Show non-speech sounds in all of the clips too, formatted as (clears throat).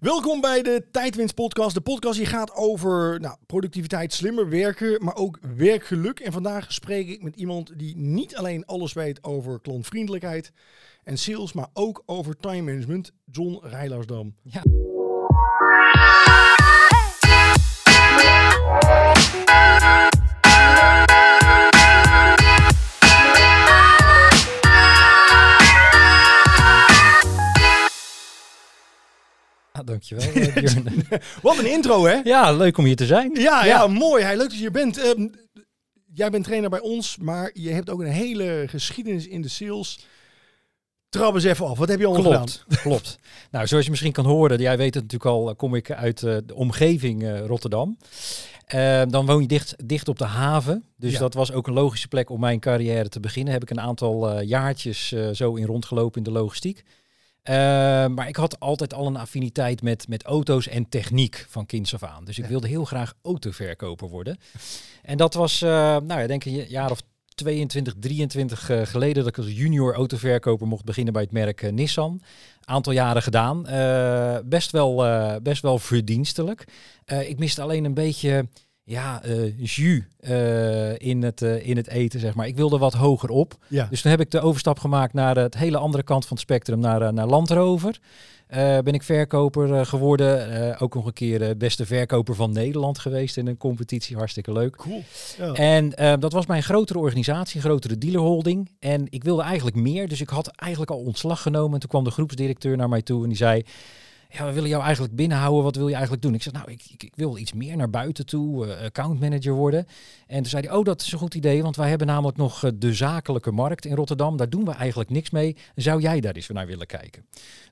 Welkom bij de Tijdwinst podcast. De podcast die gaat over nou, productiviteit, slimmer werken, maar ook werkgeluk. En vandaag spreek ik met iemand die niet alleen alles weet over klantvriendelijkheid en sales, maar ook over time management. John Rijlaarsdam. Ja. Dankjewel, eh, Björn. (laughs) Wat een intro, hè? ja, leuk om hier te zijn. Ja, ja. mooi. Hij leuk dat je hier bent. Ehm, jij bent trainer bij ons, maar je hebt ook een hele geschiedenis in de sales. Trap eens even af. Wat heb je allemaal Klopt, (laughs) klopt. Nou, zoals je misschien kan horen, jij weet het natuurlijk al, kom ik uit eh, de omgeving eh, Rotterdam. Eh, dan woon je dicht, dicht op de haven. Dus Ja. dat was ook een logische plek om mijn carrière te beginnen. Heb ik een aantal eh, jaartjes eh, zo in rondgelopen in de logistiek. Eh, maar ik had altijd al een affiniteit met, met auto's en techniek van kinds af aan. Dus ik Ja. wilde heel graag autoverkoper worden. En dat was, eh, nou ja, denk ik een jaar of 22, 23 eh, geleden dat ik als junior autoverkoper mocht beginnen bij het merk eh, Nissan. Aantal jaren gedaan. Best, wel, best wel verdienstelijk. Ik miste alleen een beetje ja, eh jus eh, in, het, eh, in het eten, zeg maar. Ik wilde wat hoger op. Ja. Dus toen heb ik de overstap gemaakt naar het hele andere kant van het spectrum, naar, naar Land Rover. Eh, ben ik verkoper geworden. Ook nog een keer de beste verkoper van Nederland geweest in een competitie. Hartstikke leuk. Cool. Ja. En dat was mijn grotere organisatie, een grotere dealerholding. En ik wilde eigenlijk meer, dus ik had eigenlijk al ontslag genomen. En toen kwam de groepsdirecteur naar mij toe en die zei... Ja, we willen jou eigenlijk binnenhouden. Wat wil je eigenlijk doen? Ik zei, nou, ik, ik, ik wil iets meer naar buiten toe, eh, accountmanager worden. En toen zei hij, oh, dat is een goed idee, want wij hebben namelijk nog eh, de zakelijke markt in Rotterdam. Daar doen we eigenlijk niks mee. Zou jij daar eens naar willen kijken?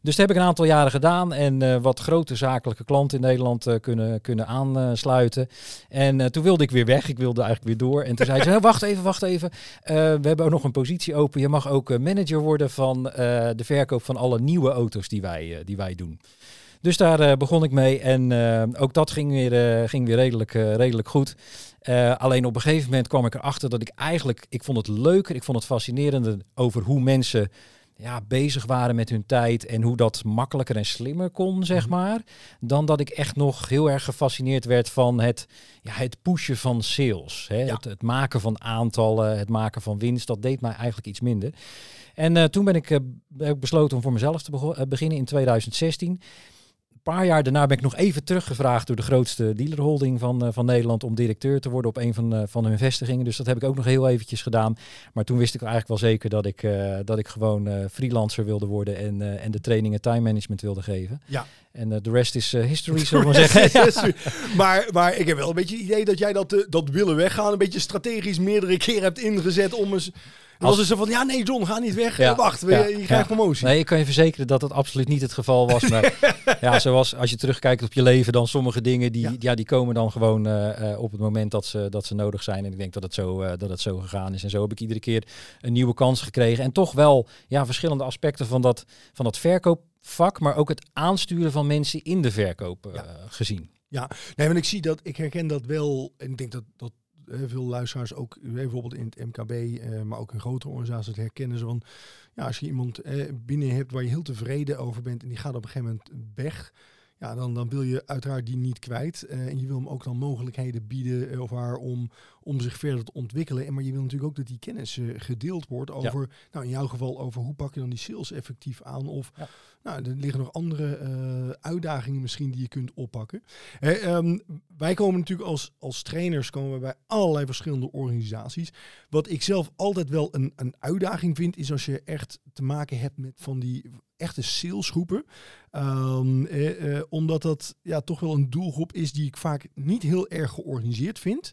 Dus dat heb ik een aantal jaren gedaan en eh, wat grote zakelijke klanten in Nederland kunnen, kunnen aansluiten. En toen wilde ik weer weg. Ik wilde eigenlijk weer door. En toen zei ze, (laughs) "Nou, wacht even, wacht even. We hebben ook nog een positie open. Je mag ook manager worden van de verkoop van alle nieuwe auto's die wij, die wij doen. Dus daar eh, begon ik mee en eh, ook dat ging weer, eh, ging weer redelijk, redelijk goed. Alleen op een gegeven moment kwam ik erachter dat ik eigenlijk, ik vond het leuker, ik vond het fascinerender over hoe mensen ja, bezig waren met hun tijd en hoe dat makkelijker en slimmer kon, zeg Mhm. maar. Dan dat ik echt nog heel erg gefascineerd werd van het, ja, het pushen van sales. Hè? Ja. Het, het maken van aantallen, het maken van winst, dat deed mij eigenlijk iets minder. En toen ben ik, heb ik besloten om voor mezelf te beginnen in 2016. Paar jaar daarna ben ik nog even teruggevraagd door de grootste dealerholding van, eh, van Nederland om directeur te worden op een van, eh, van hun vestigingen. Dus dat heb ik ook nog heel eventjes gedaan. Maar toen wist ik eigenlijk wel zeker dat ik, eh, dat ik gewoon freelancer wilde worden en, en de trainingen time management wilde geven. Ja. En de rest is history, (laughs) zullen we zeggen. maar, maar ik heb wel een beetje het idee dat jij dat, dat willen weggaan een beetje strategisch meerdere keren hebt ingezet om eens... Het was Als- dus zo van, ja nee John, ga niet weg. Ja, Wacht, we- ja, je krijgt ja. promotie. Nee, ik kan je verzekeren dat dat absoluut niet het geval was. Maar (laughs) ja, zoals als je terugkijkt op je leven, dan sommige dingen die, Ja. die komen dan gewoon eh, eh, op het moment dat ze, dat ze nodig zijn. En ik denk dat het, zo, eh, dat het zo gegaan is. En zo heb ik iedere keer een nieuwe kans gekregen. En toch wel ja, verschillende aspecten van dat, van dat verkoopvak, maar ook het aansturen van mensen in de verkoop eh, Ja. gezien. Nee, want ik zie dat, ik herken dat wel. En ik denk dat, dat veel luisteraars ook, eh, bijvoorbeeld in het MKB, eh, maar ook in grotere organisaties, het herkennen ze van, ja, als je iemand eh, binnen hebt waar je heel tevreden over bent en die gaat op een gegeven moment weg, ja, dan, dan wil je uiteraard die niet kwijt. eh, en je wil hem ook dan mogelijkheden bieden eh, of haar om, om zich verder te ontwikkelen. En maar je wil natuurlijk ook dat die kennis eh, gedeeld wordt over, nou in jouw geval over hoe pak je dan die sales effectief aan of Ja. nou, er liggen nog andere uitdagingen misschien die je kunt oppakken. Hè, ehm, wij komen natuurlijk als, als trainers komen we bij allerlei verschillende organisaties. Wat ik zelf altijd wel een, een uitdaging vind, is als je echt te maken hebt met van die echte salesgroepen. Ehm, eh, eh, omdat dat ja, toch wel een doelgroep is die ik vaak niet heel erg georganiseerd vind.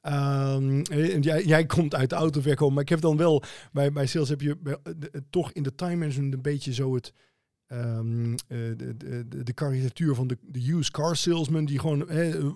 Eh, en jij, jij komt uit de autoverkoop, maar ik heb dan wel bij, bij sales heb je eh, de- toch in de time management een beetje zo het ehm, eh, de, de, karikatuur van de, de used car salesman die gewoon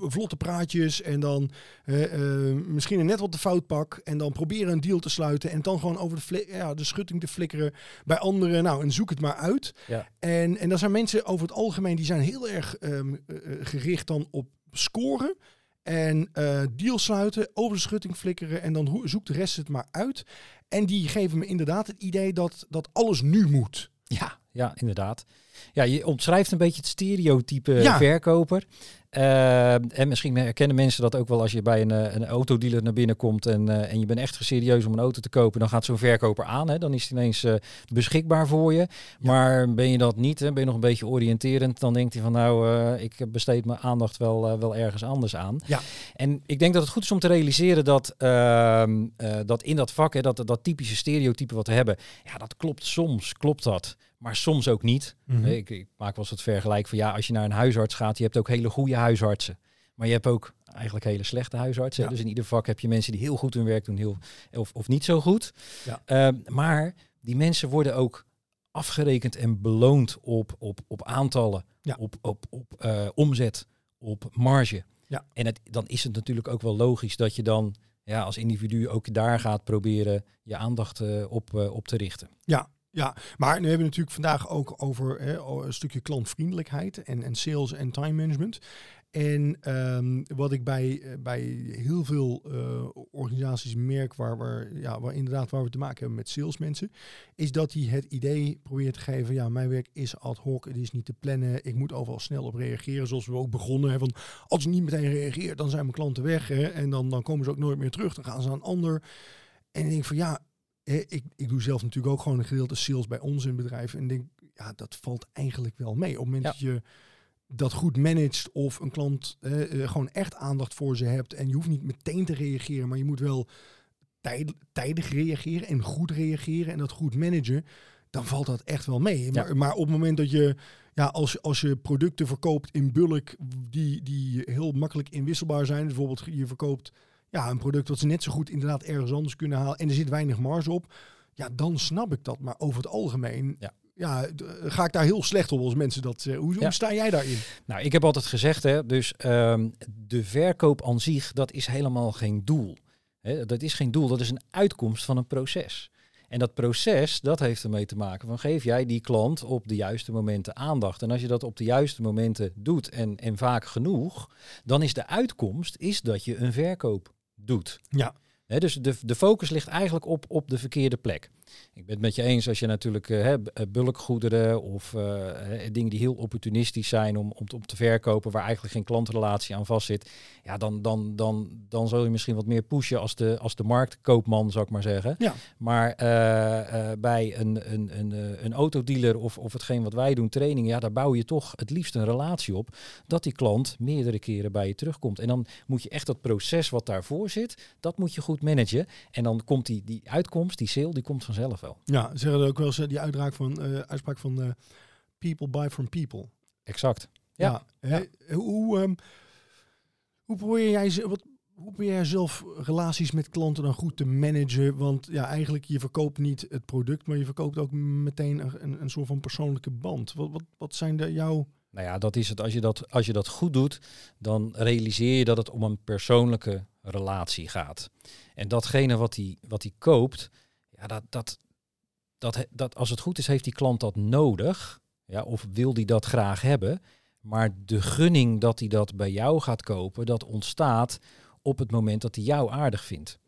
vlotte praatjes en dan hè, eh, misschien een net wat de fout pak en dan proberen een deal te sluiten en dan gewoon over de, ja, de schutting te flikkeren bij anderen. Nou, en zoek het maar uit. Ja. En, en dat zijn mensen over het algemeen die zijn heel erg ehm, eh, eh, gericht dan op scoren. En eh deal sluiten, over de schutting flikkeren en dan hoe- zoekt de rest het maar uit. En die geven me inderdaad het idee dat, dat alles nu moet. Ja, ja, inderdaad. Ja, je omschrijft een beetje het stereotype Ja. verkoper. Eh, en misschien herkennen mensen dat ook wel als je bij een, eh, een autodealer naar binnen komt en, eh, en je bent echt serieus om een auto te kopen. Dan gaat zo'n verkoper aan. Hè, dan is hij ineens eh, beschikbaar voor je. Maar ben je dat niet, hè, ben je nog een beetje oriënterend, dan denkt hij van nou, ik besteed mijn aandacht wel, wel ergens anders aan. Ja. En ik denk dat het goed is om te realiseren dat, ehm, eh, dat in dat vak, hè, dat, dat typische stereotype wat we hebben, ja, dat klopt soms, klopt dat. Maar soms ook niet. Mhm. Ik, ik maak wel eens het vergelijk van ja, als je naar een huisarts gaat, je hebt ook hele goede huisartsen. Maar je hebt ook eigenlijk hele slechte huisartsen. Ja. Dus in ieder vak heb je mensen die heel goed hun werk doen, heel, of, of niet zo goed. Ja. Ehm, maar die mensen worden ook afgerekend en beloond op, op, op aantallen, Ja. op, op, op eh, omzet, op marge. Ja. En het, dan is het natuurlijk ook wel logisch dat je dan ja, als individu ook daar gaat proberen je aandacht eh, op, eh, op te richten. Ja, ja, maar nu hebben we natuurlijk vandaag ook over hè, een stukje klantvriendelijkheid en, en sales en time management. En ehm, wat ik bij, eh, bij heel veel eh, organisaties merk waar, waar, ja, waar inderdaad waar we te maken hebben met salesmensen, is dat die het idee probeert te geven, ja, mijn werk is ad hoc, het is niet te plannen, ik moet overal snel op reageren, zoals we ook begonnen. Van, als ik niet meteen reageer, dan zijn mijn klanten weg hè, en dan, dan komen ze ook nooit meer terug, dan gaan ze aan een ander. En ik denk van ja, ik, ik doe zelf natuurlijk ook gewoon een gedeelte sales bij ons in bedrijf. En denk, ja, dat valt eigenlijk wel mee. Op het moment Ja. dat je dat goed managt of een klant eh, eh, gewoon echt aandacht voor ze hebt. En je hoeft niet meteen te reageren, maar je moet wel tijd, tijdig reageren en goed reageren en dat goed managen. Dan valt dat echt wel mee. Ja. Maar, maar op het moment dat je, ja, als, als je producten verkoopt in bulk die, die heel makkelijk inwisselbaar zijn. Bijvoorbeeld je verkoopt ja, een product wat ze net zo goed inderdaad ergens anders kunnen halen. En er zit weinig marge op. Ja, dan snap ik dat. Maar over het algemeen Ja. ja, d- ga ik daar heel slecht op als mensen dat zeggen. Hoe, Ja. hoe sta jij daarin? Nou, ik heb altijd gezegd, hè, dus ehm, de verkoop aan zich, dat is helemaal geen doel. Hè, dat is geen doel, dat is een uitkomst van een proces. En dat proces, dat heeft ermee te maken van geef jij die klant op de juiste momenten aandacht. En als je dat op de juiste momenten doet en, en vaak genoeg, dan is de uitkomst is dat je een verkoop doet. Ja. Dus de, de focus ligt eigenlijk op, op de verkeerde plek. Ik ben het met je eens als je natuurlijk eh, eh, bulkgoederen of eh, dingen die heel opportunistisch zijn om, om, te- om te verkopen, waar eigenlijk geen klantrelatie aan vastzit. Ja, dan, dan, dan, dan zul je misschien wat meer pushen als de, als de marktkoopman, zou ik maar zeggen. Ja. Maar bij een, een, een, een autodealer of, of hetgeen wat wij doen, trainingen, ja, daar bouw je toch het liefst een relatie op dat die klant meerdere keren bij je terugkomt. En dan moet je echt dat proces wat daarvoor zit, dat moet je goed managen. En dan komt die, die uitkomst, die sale, die komt vanzelf wel. Ja, ze zeggen ook wel eens eh, die uitdraak van, eh, uitspraak van eh, people buy from people. Exact. Ja. hè, Hoe, ehm, hoe probeer jij ze- wat, hoe probeer jij zelf relaties met klanten dan goed te managen? Want ja, eigenlijk je verkoopt niet het product, maar je verkoopt ook meteen een, een, een soort van persoonlijke band. Wat, wat, wat zijn de jouw Nou ja, dat is het. Als je dat, als je dat goed doet, dan realiseer je dat het om een persoonlijke relatie gaat. En datgene wat hij wat hij koopt, ja, dat, dat, dat, dat, als het goed is, heeft die klant dat nodig. Ja, of wil die dat graag hebben. Maar de gunning dat hij dat bij jou gaat kopen, dat ontstaat op het moment dat hij jou aardig vindt.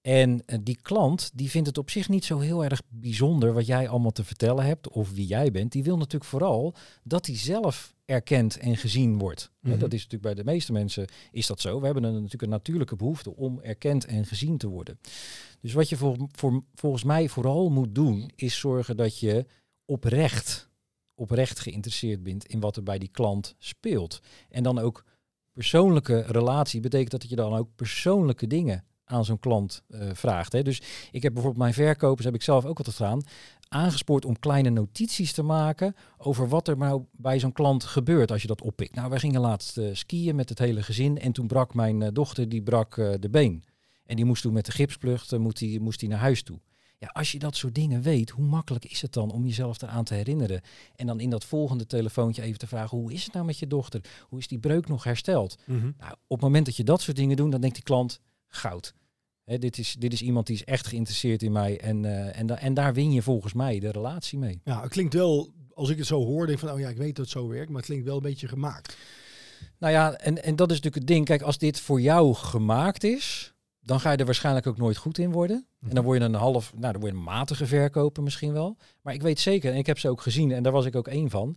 En eh, die klant, die vindt het op zich niet zo heel erg bijzonder wat jij allemaal te vertellen hebt of wie jij bent. Die wil natuurlijk vooral dat hij zelf erkend en gezien wordt. Mhm. Dat is natuurlijk bij de meeste mensen is dat zo. We hebben een, natuurlijk een natuurlijke behoefte om erkend en gezien te worden. Dus wat je voor, voor, volgens mij vooral moet doen, is zorgen dat je oprecht, oprecht geïnteresseerd bent in wat er bij die klant speelt. En dan ook persoonlijke relatie betekent dat je dan ook persoonlijke dingen aan zo'n klant eh, vraagt. Hè. Dus ik heb bijvoorbeeld mijn verkopers, heb ik zelf ook altijd gedaan, aangespoord om kleine notities te maken over wat er nou bij zo'n klant gebeurt als je dat oppikt. Nou, wij gingen laatst eh, skiën met het hele gezin en toen brak mijn eh, dochter, die brak de been. En die moest toen met de gipsplucht, moest die, moest die naar huis toe. Ja, als je dat soort dingen weet, hoe makkelijk is het dan om jezelf eraan te herinneren? En dan in dat volgende telefoontje even te vragen, hoe is het nou met je dochter? Hoe is die breuk nog hersteld? Nou, op het moment dat je dat soort dingen doet, dan denkt die klant, goud. Hè, dit, is, dit is iemand die is echt geïnteresseerd in mij. En, eh, en, da- en daar win je volgens mij de relatie mee. Ja, het klinkt wel, als ik het zo hoor, denk van, oh ja, ik weet dat het zo werkt, maar het klinkt wel een beetje gemaakt. Nou ja, en, en dat is natuurlijk het ding. Kijk, als dit voor jou gemaakt is, dan ga je er waarschijnlijk ook nooit goed in worden. En dan word je een half, nou dan word je een matige verkoper misschien wel. Maar ik weet zeker, en ik heb ze ook gezien, en daar was ik ook één van,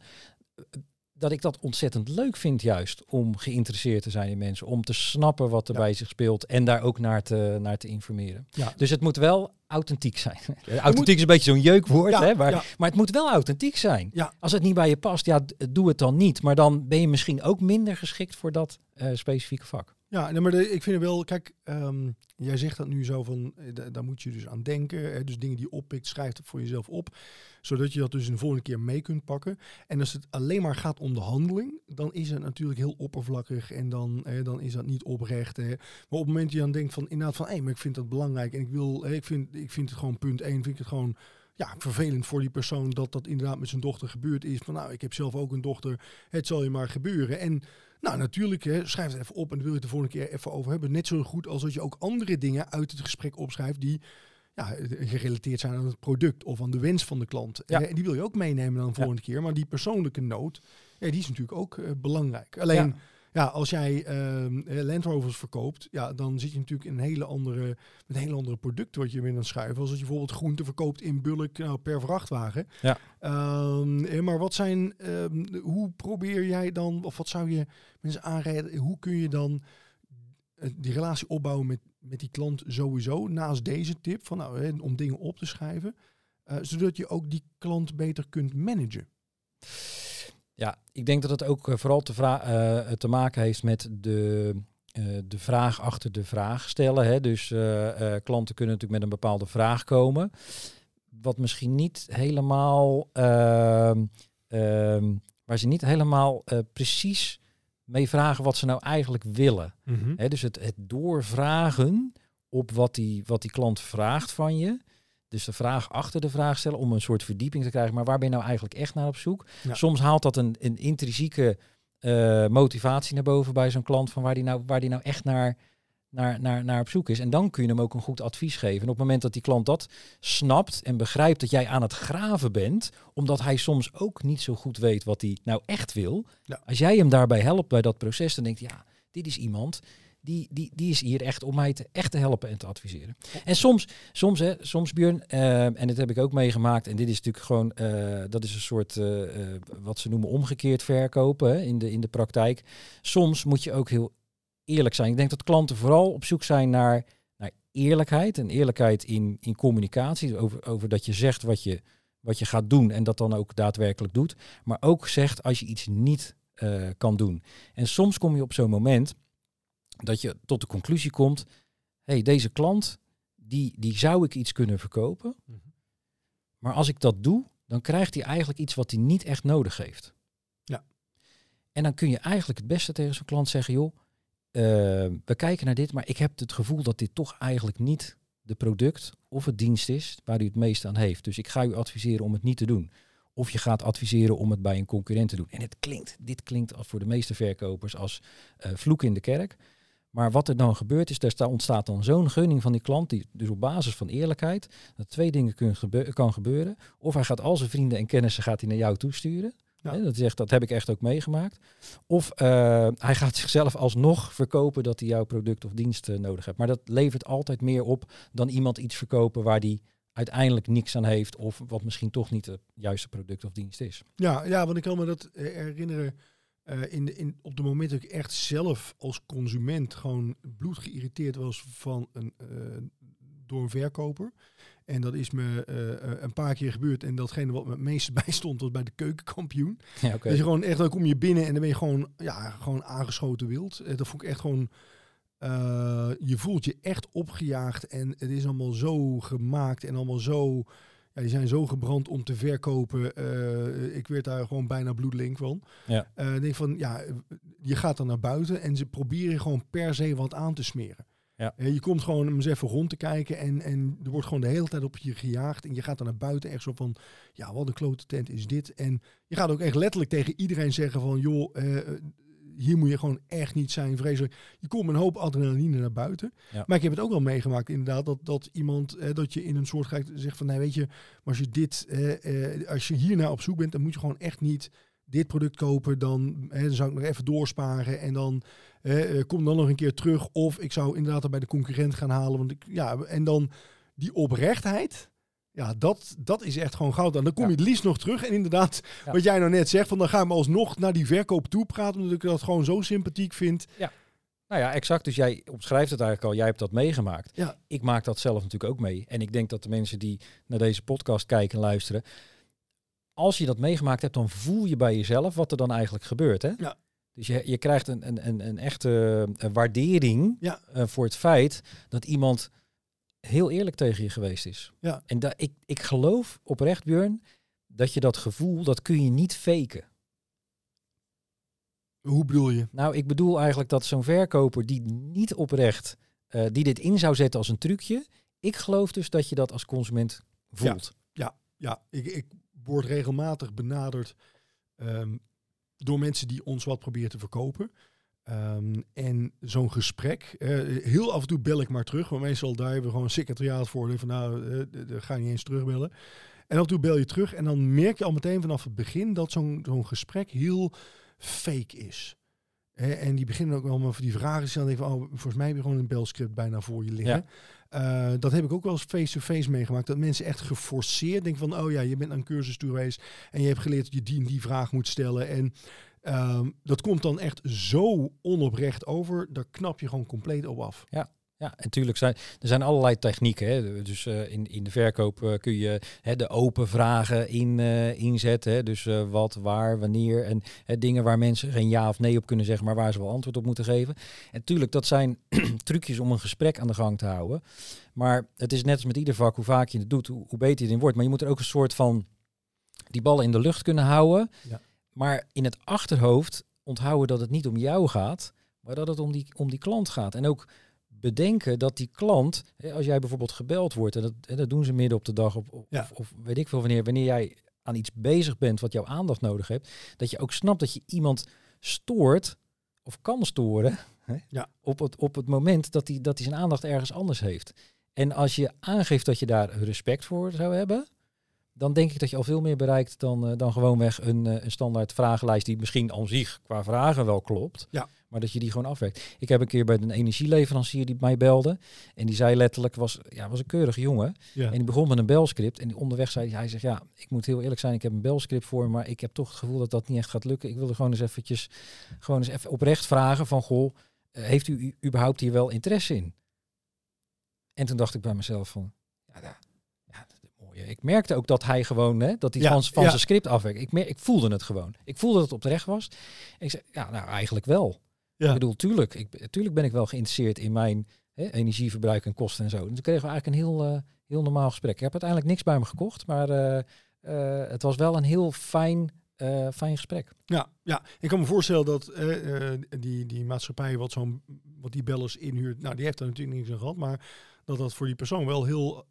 dat ik dat ontzettend leuk vind juist om geïnteresseerd te zijn in mensen, om te snappen wat er Ja. bij zich speelt en daar ook naar te, naar te informeren. Ja. Dus het moet wel authentiek zijn. (laughs) authentiek is een beetje zo'n jeukwoord, Ja, hè, maar, ja. maar het moet wel authentiek zijn. Ja. Als het niet bij je past, ja, doe het dan niet. Maar dan ben je misschien ook minder geschikt voor dat eh, specifieke vak. Ja, maar ik vind het wel, kijk, ehm, jij zegt dat nu zo van, eh, da- daar moet je dus aan denken. Hè, dus dingen die je oppikt, schrijf het voor jezelf op. Zodat je dat dus een volgende keer mee kunt pakken. En als het alleen maar gaat om de handeling, dan is het natuurlijk heel oppervlakkig en dan, hè, dan is dat niet oprecht. Hè. Maar op het moment dat je dan denkt van, inderdaad van, hé, maar ik vind dat belangrijk en ik wil, ik, vind, ik vind het gewoon punt één, vind ik het gewoon ja, vervelend voor die persoon dat dat inderdaad met zijn dochter gebeurd is. Van nou, ik heb zelf ook een dochter, het zal je maar gebeuren. En nou, natuurlijk, hè, schrijf het even op en dan wil je het de volgende keer even over hebben. Net zo goed als dat je ook andere dingen uit het gesprek opschrijft die ja, gerelateerd zijn aan het product of aan de wens van de klant. Ja. Eh, En die wil je ook meenemen dan de volgende keer. Maar die persoonlijke noot, ja, die is natuurlijk ook eh, belangrijk. Alleen, ja. Ja. als jij eh, Land Rovers verkoopt, ja, dan zit je natuurlijk in een hele andere, een hele andere product wat je weer aan schuiven. Als dat je bijvoorbeeld groente verkoopt in bulk nou, per vrachtwagen. Ja. Ehm, eh, maar wat zijn, ehm, hoe probeer jij dan, of wat zou je mensen aanrijden, hoe kun je dan eh, die relatie opbouwen met, met die klant sowieso, naast deze tip, van, nou, hè, om dingen op te schrijven, zodat je ook die klant beter kunt managen? Ja, ik denk dat het ook eh, vooral te, eh, te maken heeft met de, eh, de vraag achter de vraag stellen. Hè. Dus klanten kunnen natuurlijk met een bepaalde vraag komen. Wat misschien niet helemaal, ehm, ehm, waar ze niet helemaal precies mee vragen wat ze nou eigenlijk willen. Hè, dus het, het doorvragen op wat die, wat die klant vraagt van je. Dus de vraag achter de vraag stellen om een soort verdieping te krijgen. Maar waar ben je nou eigenlijk echt naar op zoek? Ja. Soms haalt dat een, een intrinsieke eh, motivatie naar boven bij zo'n klant. Van waar die nou, waar die nou echt naar, naar, naar, naar op zoek is. En dan kun je hem ook een goed advies geven. En op het moment dat die klant dat snapt en begrijpt dat jij aan het graven bent. Omdat hij soms ook niet zo goed weet wat hij nou echt wil. Ja. Als jij hem daarbij helpt bij dat proces, dan denkt hij, ja, dit is iemand die, die, die is hier echt om mij te, echt te helpen en te adviseren. En soms, soms, hè, soms Björn, eh, en dit heb ik ook meegemaakt, en dit is natuurlijk gewoon, eh, dat is een soort, eh, eh, wat ze noemen omgekeerd verkopen hè, in, de, in de praktijk. Soms moet je ook heel eerlijk zijn. Ik denk dat klanten vooral op zoek zijn naar, naar eerlijkheid en eerlijkheid in, in communicatie, over, over dat je zegt wat je, wat je gaat doen en dat dan ook daadwerkelijk doet, maar ook zegt als je iets niet kan doen. En soms kom je op zo'n moment dat je tot de conclusie komt, hey, deze klant, die, die zou ik iets kunnen verkopen. Mhm. Maar als ik dat doe, dan krijgt hij eigenlijk iets wat hij niet echt nodig heeft. Ja. En dan kun je eigenlijk het beste tegen zo'n klant zeggen, joh, eh, we kijken naar dit, maar ik heb het gevoel dat dit toch eigenlijk niet de product of het dienst is waar u het meest aan heeft. Dus ik ga u adviseren om het niet te doen. Of je gaat adviseren om het bij een concurrent te doen. En het klinkt, dit klinkt voor de meeste verkopers als eh vloek in de kerk. Maar wat er dan gebeurt is, er sta- ontstaat dan zo'n gunning van die klant, die dus op basis van eerlijkheid, dat twee dingen kun gebe- kan gebeuren. Of hij gaat al zijn vrienden en kennissen gaat hij naar jou toesturen. Ja. Hè, dat, dat heb ik echt ook meegemaakt. Of eh, hij gaat zichzelf alsnog verkopen dat hij jouw product of dienst eh, nodig hebt. Maar dat levert altijd meer op dan iemand iets verkopen waar die uiteindelijk niks aan heeft. Of wat misschien toch niet het juiste product of dienst is. Ja, ja, want ik kan me dat herinneren. Eh, in de, in, op de moment dat ik echt zelf als consument gewoon bloed geïrriteerd was van een, eh, door een verkoper. En dat is me eh, een paar keer gebeurd. En datgene wat me het meeste (laughs) bijstond was bij de keukenkampioen. (laughs) Ja, je gewoon echt, dan kom je binnen en dan ben je gewoon, ja, gewoon aangeschoten wild. Dat vond ik echt gewoon. je voelt je echt opgejaagd en het is allemaal zo gemaakt en allemaal zo. Ja, die zijn zo gebrand om te verkopen. Eh, ik werd daar gewoon bijna bloedlink van. Ja. Eh, denk van, ja, je gaat dan naar buiten en ze proberen gewoon per se wat aan te smeren. Ja. Eh, je komt gewoon om eens even rond te kijken en, en er wordt gewoon de hele tijd op je gejaagd. En je gaat dan naar buiten echt zo van, ja, wat een klote tent is dit. En je gaat ook echt letterlijk tegen iedereen zeggen van, joh, hier moet je gewoon echt niet zijn, vreselijk. Je komt een hoop adrenaline naar buiten. Ja. Maar ik heb het ook wel meegemaakt inderdaad, dat, dat iemand, eh, dat je in een soort kijkt, zegt van, nee, weet je, maar als je dit, eh, eh, als je hiernaar op zoek bent, dan moet je gewoon echt niet dit product kopen, dan, hè, dan zou ik nog even doorsparen en dan eh, kom dan nog een keer terug. Of ik zou inderdaad bij de concurrent gaan halen. Want ik, ja, en dan die oprechtheid. Ja, dat, dat is echt gewoon goud. En dan kom je het liefst nog terug. En inderdaad, wat jij nou net zegt, van dan gaan we alsnog naar die verkoop toe praten. Omdat ik dat gewoon zo sympathiek vind. Ja. Nou ja, exact. Dus jij omschrijft het eigenlijk al. Jij hebt dat meegemaakt. Ja. Ik maak dat zelf natuurlijk ook mee. En ik denk dat de mensen die naar deze podcast kijken en luisteren. Als je dat meegemaakt hebt, dan voel je bij jezelf wat er dan eigenlijk gebeurt. Hè? Ja. Dus je, je krijgt een, een, een, een echte eh, waardering Ja. eh, voor het feit dat iemand heel eerlijk tegen je geweest is. Ja. En da, ik, ik geloof oprecht, Björn, dat je dat gevoel, dat kun je niet faken. Hoe bedoel je? Nou, ik bedoel eigenlijk dat zo'n verkoper die niet oprecht, eh, die dit in zou zetten als een trucje, ik geloof dus dat je dat als consument voelt. Ja, ik, ik word regelmatig benaderd ehm, door mensen die ons wat proberen te verkopen. Ehm, en zo'n gesprek, eh, heel af en toe bel ik maar terug, maar meestal daar hebben we gewoon een secretariaat voor. Van nou, eh, ga je niet eens terugbellen. En af en toe bel je terug en dan merk je al meteen vanaf het begin dat zo'n zo'n gesprek heel fake is. Hè, en die beginnen ook wel met die vragen te stellen. Denk van, oh, volgens mij heb je gewoon een belscript bijna voor je liggen. Eh, dat heb ik ook wel eens face-to-face meegemaakt. Dat mensen echt geforceerd denken van, oh ja, je bent naar een cursus toe geweest en je hebt geleerd dat je die en die vraag moet stellen. En ehm, dat komt dan echt zo onoprecht over. Daar knap je gewoon compleet op af. Ja, en natuurlijk zijn er zijn allerlei technieken. Hè. Dus eh, in, in de verkoop eh, kun je hè, de open vragen in, eh, inzetten. Hè. Dus wat, waar, wanneer. En hè, dingen waar mensen geen ja of nee op kunnen zeggen, maar waar ze wel antwoord op moeten geven. En natuurlijk, dat zijn (clears throat) trucjes om een gesprek aan de gang te houden. Maar het is net als met ieder vak, hoe vaak je het doet, hoe, hoe beter je erin wordt. Maar je moet er ook een soort van die ballen in de lucht kunnen houden. Ja. Maar in het achterhoofd onthouden dat het niet om jou gaat, maar dat het om die, om die klant gaat. En ook bedenken dat die klant, hè, als jij bijvoorbeeld gebeld wordt, en dat, en dat doen ze midden op de dag, op, of, Ja. of, of weet ik veel wanneer, wanneer jij aan iets bezig bent wat jouw aandacht nodig hebt, dat je ook snapt dat je iemand stoort of kan storen hè, Ja. op, het, op het moment dat hij dat hij zijn aandacht ergens anders heeft. En als je aangeeft dat je daar respect voor zou hebben, dan denk ik dat je al veel meer bereikt dan, eh, dan gewoonweg een, eh, een standaard vragenlijst die misschien aan zich qua vragen wel klopt. Ja. Maar dat je die gewoon afwerkt. Ik heb een keer bij een energieleverancier die mij belde. En die zei letterlijk, was, ja, was een keurige jongen. Ja. En die begon met een belscript. En die onderweg zei hij, hij zegt, ja, ik moet heel eerlijk zijn, ik heb een belscript voor, maar ik heb toch het gevoel dat dat niet echt gaat lukken. Ik wilde gewoon eens eventjes, gewoon eens even oprecht vragen van, goh, eh, heeft u überhaupt hier wel interesse in? En toen dacht ik bij mezelf van, ja dat is mooi. hè. Ik merkte ook dat hij gewoon, hè, dat hij Ja, van, van ja. zijn script afwerkte. Ik, ik voelde het gewoon. Ik voelde dat het oprecht was. En ik zei, ja, nou eigenlijk wel. Ja. Ik bedoel, tuurlijk, ik, tuurlijk ben ik wel geïnteresseerd in mijn hè, energieverbruik en kosten en zo. Dus toen kregen we eigenlijk een heel, eh, heel normaal gesprek. Ik heb uiteindelijk niks bij me gekocht, maar eh, eh, het was wel een heel fijn, fijn gesprek. Ja, ja, ik kan me voorstellen dat die, die maatschappij wat, zo'n, wat die bellers inhuurt, nou die heeft daar natuurlijk niks aan gehad, maar dat dat voor die persoon wel heel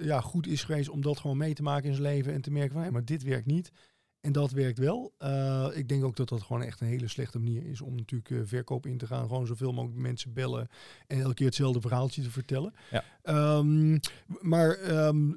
ja, goed is geweest om dat gewoon mee te maken in zijn leven en te merken van, hé, maar dit werkt niet en dat werkt wel. Eh, ik denk ook dat dat gewoon echt een hele slechte manier is om natuurlijk eh, verkoop in te gaan, gewoon zoveel mogelijk mensen bellen en elke keer hetzelfde verhaaltje te vertellen. Ja. Ehm, maar ehm,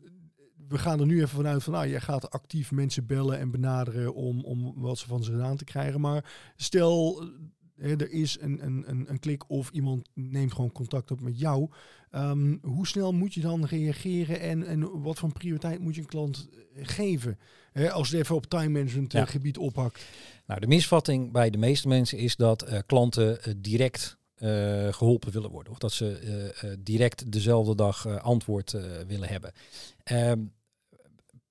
we gaan er nu even vanuit van, nou, jij gaat actief mensen bellen en benaderen om, om wat ze van ze gedaan te krijgen. Maar stel, eh, hè, er is een, een, een, een klik of iemand neemt gewoon contact op met jou. Ehm, hoe snel moet je dan reageren en, en wat voor prioriteit moet je een klant eh, geven? Hè, als het even op time management eh, Ja. gebied ophakt. Nou, de misvatting bij de meeste mensen is dat eh, klanten direct eh, geholpen willen worden. Of dat ze direct dezelfde dag antwoord willen hebben. Ehm,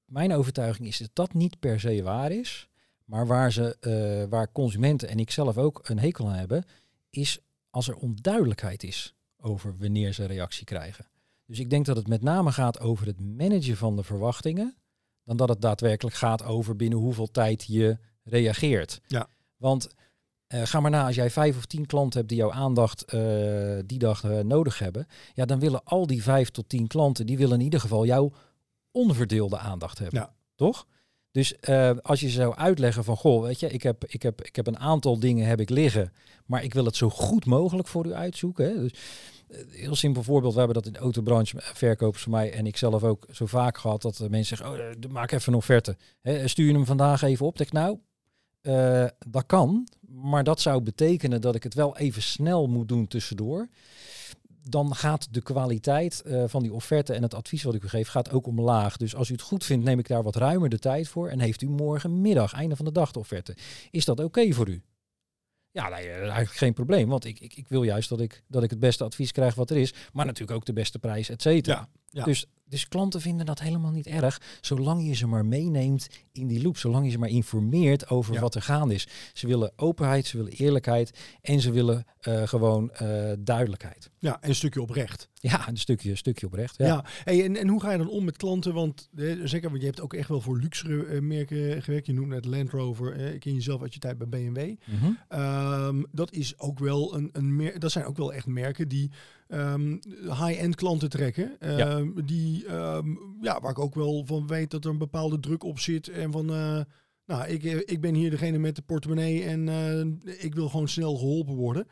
mijn overtuiging is dat dat niet per se waar is. Maar waar, ze, waar consumenten en ik zelf ook een hekel aan hebben, is als er onduidelijkheid is over wanneer ze reactie krijgen. Dus ik denk dat het met name gaat over het managen van de verwachtingen, dan dat het daadwerkelijk gaat over binnen hoeveel tijd je reageert. Ja. Want eh, ga maar na, als jij vijf of tien klanten hebt die jouw aandacht eh, die dag eh, nodig hebben, ja, dan willen al die vijf tot tien klanten, die willen in ieder geval jouw onverdeelde aandacht hebben. Ja. Toch? Dus eh, als je zou uitleggen van, goh, weet je, ik heb, ik, heb, ik heb een aantal dingen heb ik liggen, maar ik wil het zo goed mogelijk voor u uitzoeken. Hè? Dus, eh, heel simpel voorbeeld, we hebben dat in de autobranche, eh, verkopers van mij en ik zelf ook zo vaak gehad, dat de mensen zeggen, oh, maak even een offerte. Hè, stuur je hem vandaag even op? Denk nou, dat kan, maar dat zou betekenen dat ik het wel even snel moet doen tussendoor. Dan gaat de kwaliteit eh, van die offerte en het advies wat ik u geef, gaat ook omlaag. Dus als u het goed vindt, neem ik daar wat ruimer de tijd voor. En heeft u morgenmiddag, einde van de dag, de offerte. Is dat oké voor u? Ja, eh, eigenlijk geen probleem. Want ik, ik, ik wil juist dat ik, dat ik het beste advies krijg wat er is. Maar natuurlijk ook de beste prijs, et cetera. Ja, ja. Dus, dus klanten vinden dat helemaal niet erg. Zolang je ze maar meeneemt in die loop. Zolang je ze maar informeert over Ja. wat er gaande is. Ze willen openheid, ze willen eerlijkheid. En ze willen eh, gewoon eh, duidelijkheid. Ja, en een stukje oprecht. Ja, een stukje, een stukje oprecht. Ja. Ja. Hey, en, en hoe ga je dan om met klanten? Want eh, zeker, want je hebt ook echt wel voor luxere eh, merken gewerkt. Je noemt net Land Rover. eh, ik ken jezelf uit je tijd bij BMW. Mhm. Ehm, dat is ook wel een, een mer dat zijn ook wel echt merken die ehm, high-end klanten trekken. Ehm, Die ehm, ja, waar ik ook wel van weet dat er een bepaalde druk op zit. En van eh, nou, ik, eh, ik ben hier degene met de portemonnee en eh, ik wil gewoon snel geholpen worden.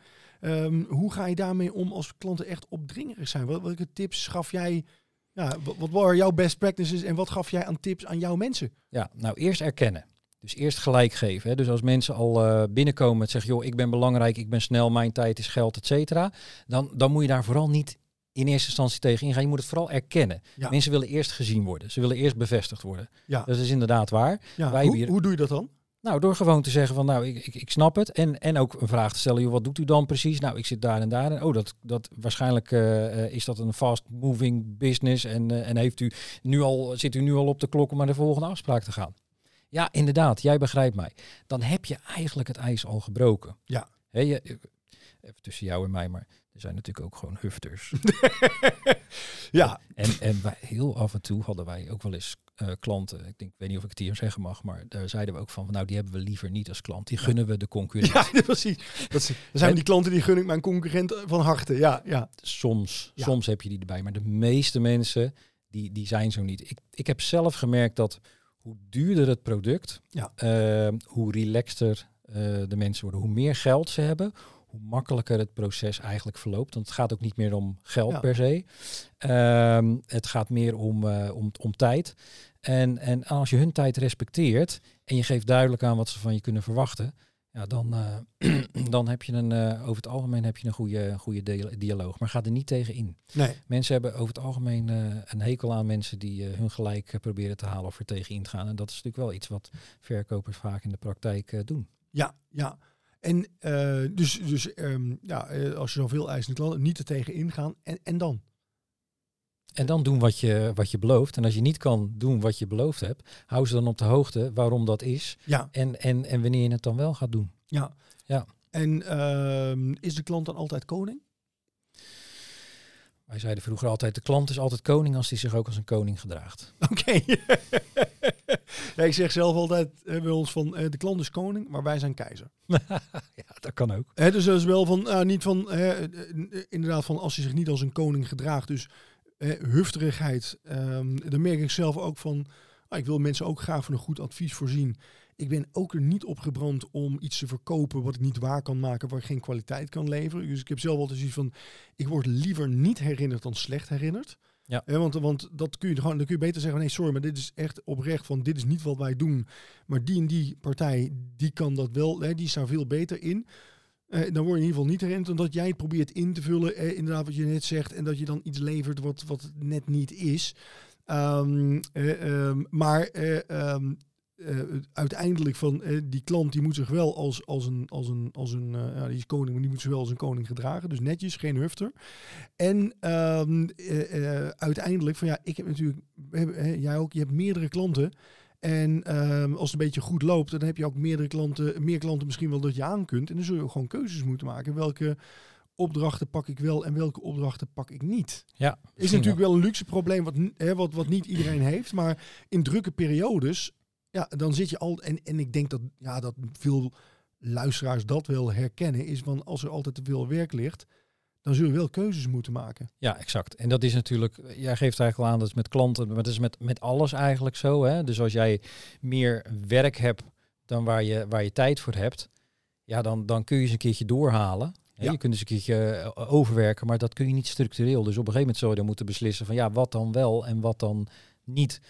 Hoe ga je daarmee om als klanten echt opdringerig zijn? Wat, welke tips gaf jij? Ja, wat, wat waren jouw best practices en wat gaf jij aan tips aan jouw mensen? Ja, nou eerst erkennen. Dus eerst gelijk geven. Hè. Dus als mensen al eh, binnenkomen met zeggen, joh, ik ben belangrijk, ik ben snel, mijn tijd is geld, et cetera. Dan, dan moet je daar vooral niet in eerste instantie tegen ingaan. Je moet het vooral erkennen. Ja. Mensen willen eerst gezien worden. Ze willen eerst bevestigd worden. Ja, Dat is inderdaad waar. ja. wij Hoe, hier- hoe doe je dat dan? Nou, door gewoon te zeggen van, nou, ik, ik, ik snap het. En, en ook een vraag te stellen, joh, wat doet u dan precies? Nou, ik zit daar en daar. En oh, dat, dat waarschijnlijk eh, eh, is dat een fast-moving business. En, en heeft u nu al, zit u nu al op de klok om naar de volgende afspraak te gaan? Ja, inderdaad, jij begrijpt mij. Dan heb je eigenlijk het ijs al gebroken. Ja. Hè, je, even tussen jou en mij, maar er zijn natuurlijk ook gewoon hufters. (laughs) Ja, En, en wij, heel af en toe hadden wij ook wel eens eh, klanten. Ik denk, ik weet niet of ik het hier zeggen mag, maar daar zeiden we ook van, nou die hebben we liever niet als klant. Die gunnen we de concurrentie. (laughs) Ja, precies. Dat zijn, die klanten die gun ik mijn concurrent van harte. Ja, ja. Soms, Ja. soms heb je die erbij, maar de meeste mensen die, die zijn zo niet. Ik, ik heb zelf gemerkt dat hoe duurder het product, Ja. eh, hoe relaxter eh, de mensen worden, hoe meer geld ze hebben. Hoe makkelijker het proces eigenlijk verloopt. Want het gaat ook niet meer om geld Ja. per se. Ehm, het gaat meer om, eh, om, om tijd. En, en als je hun tijd respecteert en je geeft duidelijk aan wat ze van je kunnen verwachten, ja, dan, eh, (clears throat) dan heb je een, eh, over het algemeen heb je een goede, goede dia- dialoog. Maar ga er niet tegen in. Nee. Mensen hebben over het algemeen eh, een hekel aan mensen die hun gelijk proberen te halen of er tegen in te gaan. En dat is natuurlijk wel iets wat verkopers vaak in de praktijk doen. Ja, ja. En dus, dus ehm, ja, als je zoveel eisende klanten, niet er tegen ingaan. En, en dan? En dan doen wat je, wat je belooft. En als je niet kan doen wat je beloofd hebt, hou ze dan op de hoogte waarom dat is. Ja, En, en, en wanneer je het dan wel gaat doen. ja. Ja. En ehm, is de klant dan altijd koning? Wij zeiden vroeger altijd, de klant is altijd koning als hij zich ook als een koning gedraagt. Oké. (laughs) ja, ik zeg zelf altijd eh, bij ons van eh, de klant is koning, maar wij zijn keizer. (laughs) ja, dat kan ook. Hè, dus dat is wel van, ah, niet van, inderdaad van als hij zich niet als een koning gedraagt. Dus hufterigheid, ehm daar merk ik zelf ook van, ah, ik wil mensen ook graag van een goed advies voorzien. Ik ben ook er niet op gebrand om iets te verkopen wat ik niet waar kan maken, waar ik geen kwaliteit kan leveren. Dus ik heb zelf altijd zoiets van, ik word liever niet herinnerd dan slecht herinnerd. Ja. Hè, want, want dat kun je gewoon, dan kun je beter zeggen, nee sorry, maar dit is echt oprecht van, dit is niet wat wij doen. Maar die en die partij, die kan dat wel, hè, die is daar veel beter in. Eh, dan word je in ieder geval niet herinnerd omdat jij het probeert in te vullen, eh, inderdaad wat je net zegt, en dat je dan iets levert wat, wat net niet is. Eh, ehm, maar ehm, eh, uiteindelijk van eh, die klant die moet zich wel als, als een, als een, als een eh, ja, die is koning, maar die moet zich wel als een koning gedragen. Dus netjes, geen hufter. En uiteindelijk van ja, ik heb natuurlijk, jij ook, je hebt meerdere klanten. En ehm, als het een beetje goed loopt, dan heb je ook meerdere klanten, meer klanten misschien wel dat je aan kunt. En dan zul je ook gewoon keuzes moeten maken. Welke opdrachten pak ik wel en welke opdrachten pak ik niet? Ja, Is natuurlijk wel een luxe probleem wat, hè, wat, wat niet iedereen heeft. Maar in drukke periodes, ja, dan zit je al. En, en ik denk dat, ja, dat veel luisteraars dat wel herkennen. Is van als er altijd te veel werk ligt, dan zul je wel keuzes moeten maken. Ja, exact. En dat is natuurlijk, jij geeft eigenlijk al aan, dat is met klanten, maar dat is met, met alles eigenlijk zo. Hè? Dus als jij meer werk hebt dan waar je, waar je tijd voor hebt, ja, dan, dan kun je eens een keertje doorhalen. Hè? Ja. Je kunt eens een keertje eh, overwerken, maar dat kun je niet structureel. Dus op een gegeven moment zou je dan moeten beslissen van ja, wat dan wel en wat dan niet.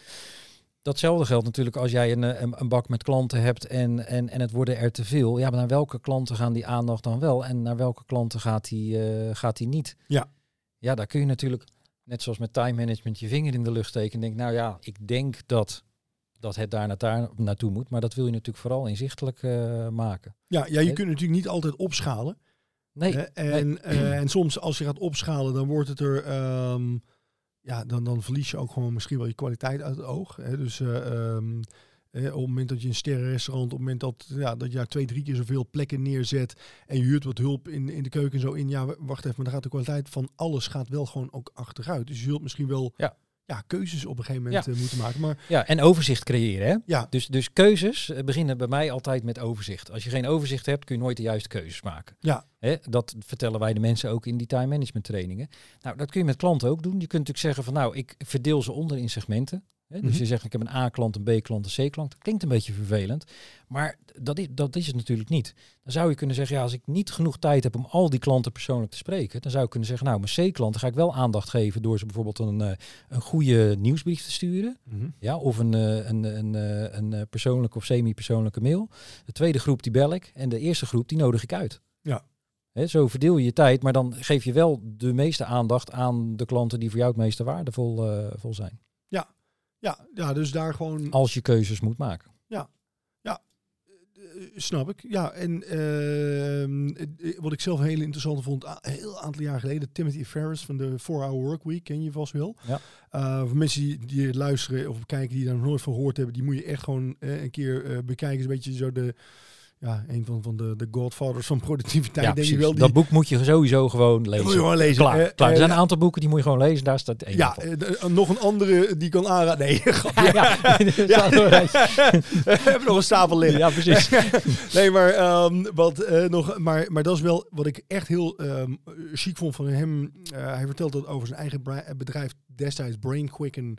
Datzelfde geldt natuurlijk als jij een, eh, een, een, bak met klanten hebt en, en, en het worden er te veel. Ja, maar naar welke klanten gaan die aandacht dan wel en naar welke klanten gaat die, uh, gaat die niet? Ja. Ja, daar kun je natuurlijk, net zoals met time management, je vinger in de lucht steken. En denk, nou ja, ik denk dat, dat het daar, naar, daar naartoe moet. Maar dat wil je natuurlijk vooral inzichtelijk uh, maken. Ja, ja je kunt natuurlijk niet altijd opschalen. Nee. en, nee. en soms als je gaat opschalen, dan wordt het er... Um, ja, dan, dan verlies je ook gewoon misschien wel je kwaliteit uit het oog. Hè. Dus eh, op het moment dat je een sterrenrestaurant, op het moment dat, ja, dat je daar twee, drie keer zoveel plekken neerzet en je huurt wat hulp in, in de keuken en zo in, ja, wacht even, maar dan gaat de kwaliteit van alles gaat wel gewoon ook achteruit. Dus je zult misschien wel ja. Ja, keuzes op een gegeven moment Ja. eh, moeten maken. Maar Ja, en overzicht creëren. Hè? ja, Dus, dus keuzes eh, beginnen bij mij altijd met overzicht. Als je geen overzicht hebt, kun je nooit de juiste keuzes maken. ja, Hè? Dat vertellen wij de mensen ook in die time management trainingen. Nou, dat kun je met klanten ook doen. Je kunt natuurlijk zeggen van nou, ik verdeel ze onder in segmenten. Hè? Dus Mhm. je zegt ik heb een A-klant, een B-klant, een C-klant. Dat klinkt een beetje vervelend. Maar dat is, dat is het natuurlijk niet. Dan zou je kunnen zeggen, ja, als ik niet genoeg tijd heb om al die klanten persoonlijk te spreken, dan zou ik kunnen zeggen, nou, mijn C-klanten ga ik wel aandacht geven door ze bijvoorbeeld een, eh, een goede nieuwsbrief te sturen. Mhm. Ja, of een, eh, een, een, eh, een persoonlijke of semi-persoonlijke mail. De tweede groep die bel ik en de eerste groep die nodig ik uit. Ja. Hè, zo verdeel je je tijd, maar dan geef je wel de meeste aandacht aan de klanten die voor jou het meeste waardevol vol zijn. ja, ja, dus daar gewoon Als je keuzes moet maken. Eh, snap ik. Ja, en ehm, eh, wat ik zelf heel interessant vond, een heel aantal jaar geleden, Timothy Ferris van de 4-Hour Workweek, ken je vast wel. Ja. Eh, voor mensen die, die luisteren of kijken die daar nog nooit van gehoord hebben, die moet je echt gewoon een keer bekijken. Is een beetje zo de, ja, een van, van de, de godfathers van productiviteit, ja, denk je precies. wel. Die, Dat boek moet je sowieso gewoon moet lezen. je gewoon lezen. Klaar, Eh, klaar. Er eh, zijn een aantal boeken die moet je gewoon lezen. Daar staat één ja, eh, eh, nog een andere die kan aanraden. Nee, (laughs) (laughs) grapje. Ja, ja. (laughs) We hebben nog een stapel liggen. ja, precies. nee, maar, ehm, wat, eh, nog, maar, maar dat is wel wat ik echt heel ehm chic vond van hem. Eh, hij vertelt dat over zijn eigen bedrijf destijds, Brain Quicken.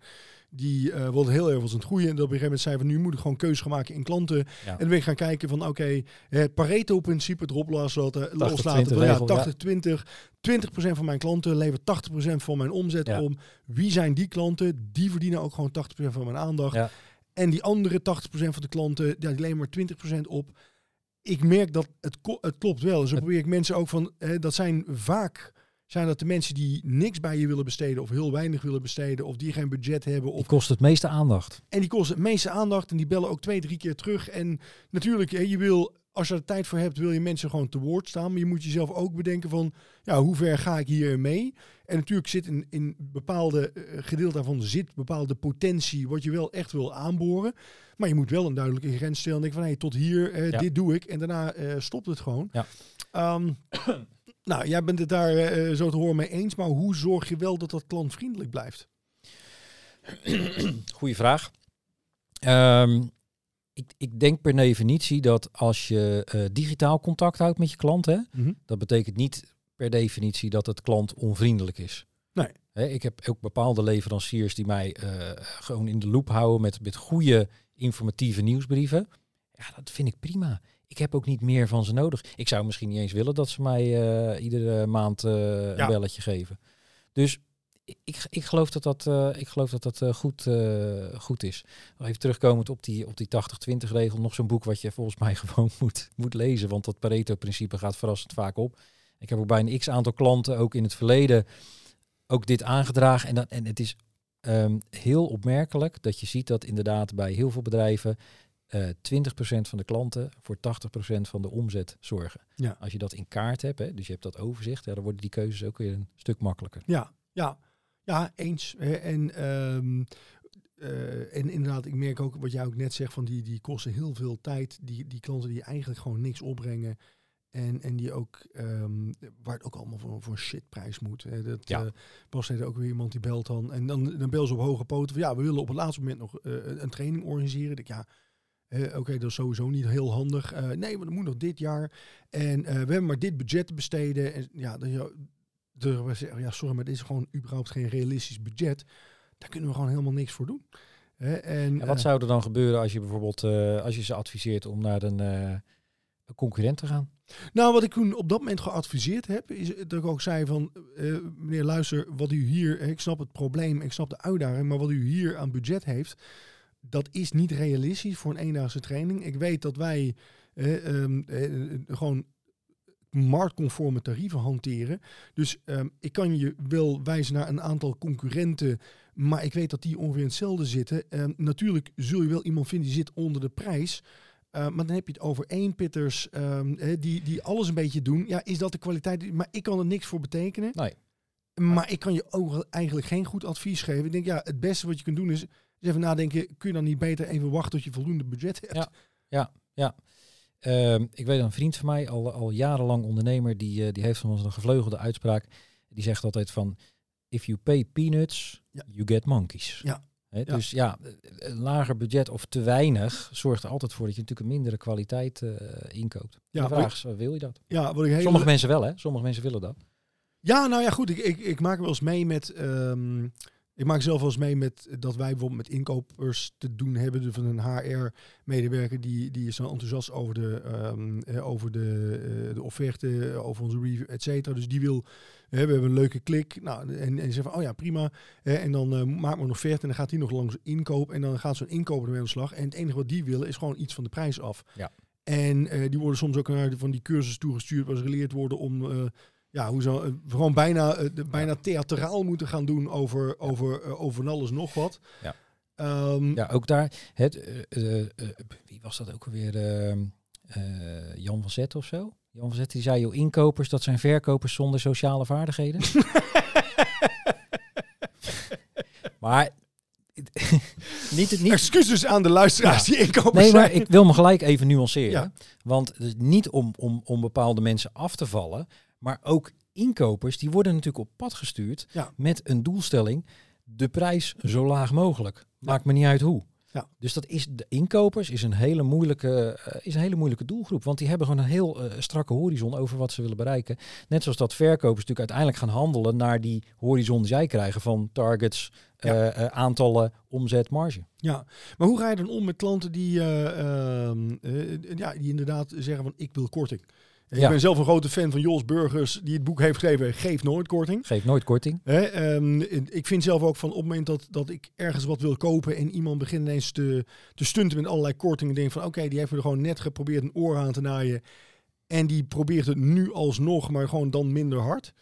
Die uh, wilde heel erg was aan het groeien. En dat op een gegeven moment zei van nu moet ik gewoon keuze gaan maken in klanten. Ja. En dan ben ik gaan kijken van oké, het Pareto-principe erop loslaten. 80-20 loslaten van, ja, regel, 80-20. 20% van mijn klanten levert 80% van mijn omzet Ja. om. Wie zijn die klanten? Die verdienen ook gewoon 80% van mijn aandacht. Ja. En die andere 80% van de klanten, ja, die leveren maar 20% op. Ik merk dat het, het klopt wel. Dus dan probeer ik mensen ook van, hè, dat zijn vaak zijn dat de mensen die niks bij je willen besteden of heel weinig willen besteden of die geen budget hebben Die of kost het meeste aandacht. en die kosten het meeste aandacht en die bellen ook twee, drie keer terug. En natuurlijk, je wil, als je er tijd voor hebt, wil je mensen gewoon te woord staan. Maar je moet jezelf ook bedenken van, ja, hoe ver ga ik hier mee? En natuurlijk zit in, in bepaalde eh, gedeelte daarvan zit bepaalde potentie wat je wel echt wil aanboren. Maar je moet wel een duidelijke grens stellen. En denken van, hé, tot hier, eh, Ja. dit doe ik. En daarna eh, stopt het gewoon. Ja. Ehm, (coughs) nou, jij bent het daar eh, zo te horen mee eens. Maar hoe zorg je wel dat dat klantvriendelijk blijft? (clears throat) Goeie vraag. Ehm, ik, ik denk per definitie dat als je eh, digitaal contact houdt met je klant, hè, dat betekent niet per definitie dat het klant onvriendelijk is. Nee. Hè, ik heb ook bepaalde leveranciers die mij eh, gewoon in de loop houden met, met goede informatieve nieuwsbrieven. Ja, dat vind ik prima. Ik heb ook niet meer van ze nodig. Ik zou misschien niet eens willen dat ze mij eh, iedere maand eh, een Ja. belletje geven. Dus ik, ik geloof dat dat, eh, ik geloof dat, dat goed, goed is. Even terugkomend op die, op die 80-20 regel. Nog zo'n boek wat je volgens mij (laughs) gewoon moet, moet lezen. Want dat Pareto-principe gaat verrassend vaak op. Ik heb ook bij een x-aantal klanten ook in het verleden ook dit aangedragen. En, dat, en het is ehm, heel opmerkelijk dat je ziet dat inderdaad bij heel veel bedrijven eh 20% van de klanten voor 80% van de omzet zorgen. Ja. Als je dat in kaart hebt, hè, dus je hebt dat overzicht, ja, dan worden die keuzes ook weer een stuk makkelijker. Ja, ja, ja, eens. En, ehm, eh, en inderdaad, ik merk ook wat jij ook net zegt, van die, die kosten heel veel tijd. Die, die klanten die eigenlijk gewoon niks opbrengen. En, en die ook, ehm, waar het ook allemaal voor, voor shitprijs moet. Hè. Dat, Ja. eh, pas net ook weer iemand die belt dan. En dan, dan bel ze op hoge poten van ja, we willen op het laatste moment nog eh, een training organiseren. Ik, ja, oké, dat is sowieso niet heel handig. Eh, nee, maar dat moet nog dit jaar. En eh, we hebben maar dit budget te besteden. En ja, dan, we zeggen, ja, sorry, maar dit is gewoon überhaupt geen realistisch budget. Daar kunnen we gewoon helemaal niks voor doen. En En wat eh, zou er dan gebeuren als je bijvoorbeeld, als je ze adviseert om naar een, een concurrent te gaan? Nou, wat ik toen op dat moment geadviseerd heb, is dat ik ook zei van, eh, meneer luister, wat u hier, ik snap het probleem, ik snap de uitdaging, maar wat u hier aan budget heeft, dat is niet realistisch voor een eendaagse training. Ik weet dat wij eh, ehm, eh, gewoon marktconforme tarieven hanteren. Dus ehm, ik kan je wel wijzen naar een aantal concurrenten, maar ik weet dat die ongeveer hetzelfde zitten. Ehm, natuurlijk zul je wel iemand vinden die zit onder de prijs. Uh, maar dan heb je het over één pitters die, die alles een beetje doen. Ja, is dat de kwaliteit? Maar ik kan er niks voor betekenen. Nee. Maar ik kan je ook eigenlijk geen goed advies geven. Ik denk, ja, het beste wat je kunt doen is, is even nadenken. Kun je dan niet beter even wachten tot je voldoende budget hebt? Ja, ja, ja. Uh, ik weet een vriend van mij, al, al jarenlang ondernemer, die, uh, die heeft van ons een gevleugelde uitspraak. Die zegt altijd van, if you pay peanuts, Ja. you get monkeys. Ja. Dus ja, een lager budget of te weinig zorgt er altijd voor dat je natuurlijk een mindere kwaliteit eh, inkoopt. Ja, de vraag is, wil je dat? Ja, wat ik Sommige mensen wel, hè? Sommige mensen willen dat. Ja, nou ja, goed. Ik, ik, ik maak wel eens mee met. ehm, ik maak zelf wel eens mee met dat wij bijvoorbeeld met inkopers te doen hebben. Dus van een HR-medewerker die, die is dan enthousiast over de, ehm, eh, over de, eh, de offerte, over onze review, et cetera. Dus die wil. hè, we hebben een leuke klik. Nou, en, en die zegt van, oh ja, prima. Hè, en dan eh maakt we een offerte en dan gaat die nog langs inkoop. En dan gaat zo'n inkoper ermee aan de slag. En het enige wat die willen is gewoon iets van de prijs af. Ja. En eh, die worden soms ook naar van die cursussen toegestuurd waar ze geleerd worden om eh, ja, hoe ze eh, gewoon bijna, eh, de- bijna theatraal moeten gaan doen over, over, eh, over alles nog wat. Ja. Ehm, Ja, ook daar, het, wie was dat ook alweer? ehm, eh, Jan van Zet of zo? Jan van Zet die zei, joh, inkopers, dat zijn verkopers zonder sociale vaardigheden. (laughs) maar (laughs) niet, het- niet, Excuses aan de luisteraars die inkopers Nee, maar zijn. ik wil me gelijk even nuanceren. Ja. Want het is niet om, om, om bepaalde mensen af te vallen, maar ook inkopers, die worden natuurlijk op pad gestuurd Ja. met een doelstelling, de prijs zo laag mogelijk. Maakt me niet uit hoe. Ja. Dus dat is de inkopers is een hele moeilijke eh, is een hele moeilijke doelgroep, want die hebben gewoon een heel eh, strakke horizon over wat ze willen bereiken. Net zoals dat verkopers natuurlijk uiteindelijk gaan handelen naar die horizon die zij krijgen van targets, Ja. eh, aantallen, omzet, marge. Ja, maar hoe ga je dan om met klanten die, eh, ehm, eh, ja, die inderdaad zeggen van ik wil korting? Ik Ja. ben zelf een grote fan van Jos Burgers, die het boek heeft geschreven Geef nooit korting. Geef nooit korting. Hè, ehm, ik vind zelf ook van op het moment dat, dat ik ergens wat wil kopen en iemand begint ineens te, te stunten met allerlei kortingen, denk van oké, die heeft er gewoon net geprobeerd een oor aan te naaien en die probeert het nu alsnog, maar gewoon dan minder hard.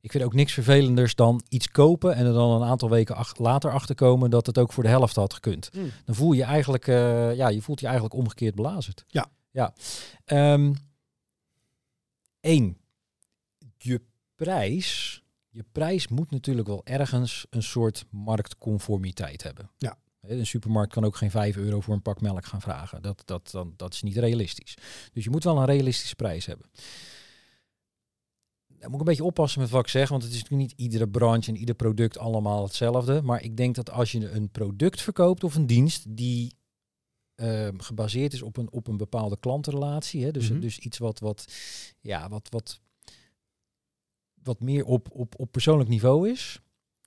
Ik vind ook niks vervelenders dan iets kopen en er dan een aantal weken ach- later achterkomen dat het ook voor de helft had gekund. Hmm. Dan voel je eigenlijk, eh, ja, je voelt je eigenlijk omgekeerd belazerd. Ja. Ja. Ehm Eén, je prijs, je prijs moet natuurlijk wel ergens een soort marktconformiteit hebben. Ja. Een supermarkt kan ook geen 5 euro voor een pak melk gaan vragen. Dat, dat, dan, dat is niet realistisch. Dus je moet wel een realistische prijs hebben. Daar moet ik een beetje oppassen met wat ik zeg, want het is natuurlijk niet iedere branche en ieder product allemaal hetzelfde. Maar ik denk dat als je een product verkoopt of een dienst die ehm, gebaseerd is op een, op een bepaalde klantenrelatie, hè, dus, Mhm. dus iets wat, wat, ja, wat, wat, wat meer op, op, op persoonlijk niveau is,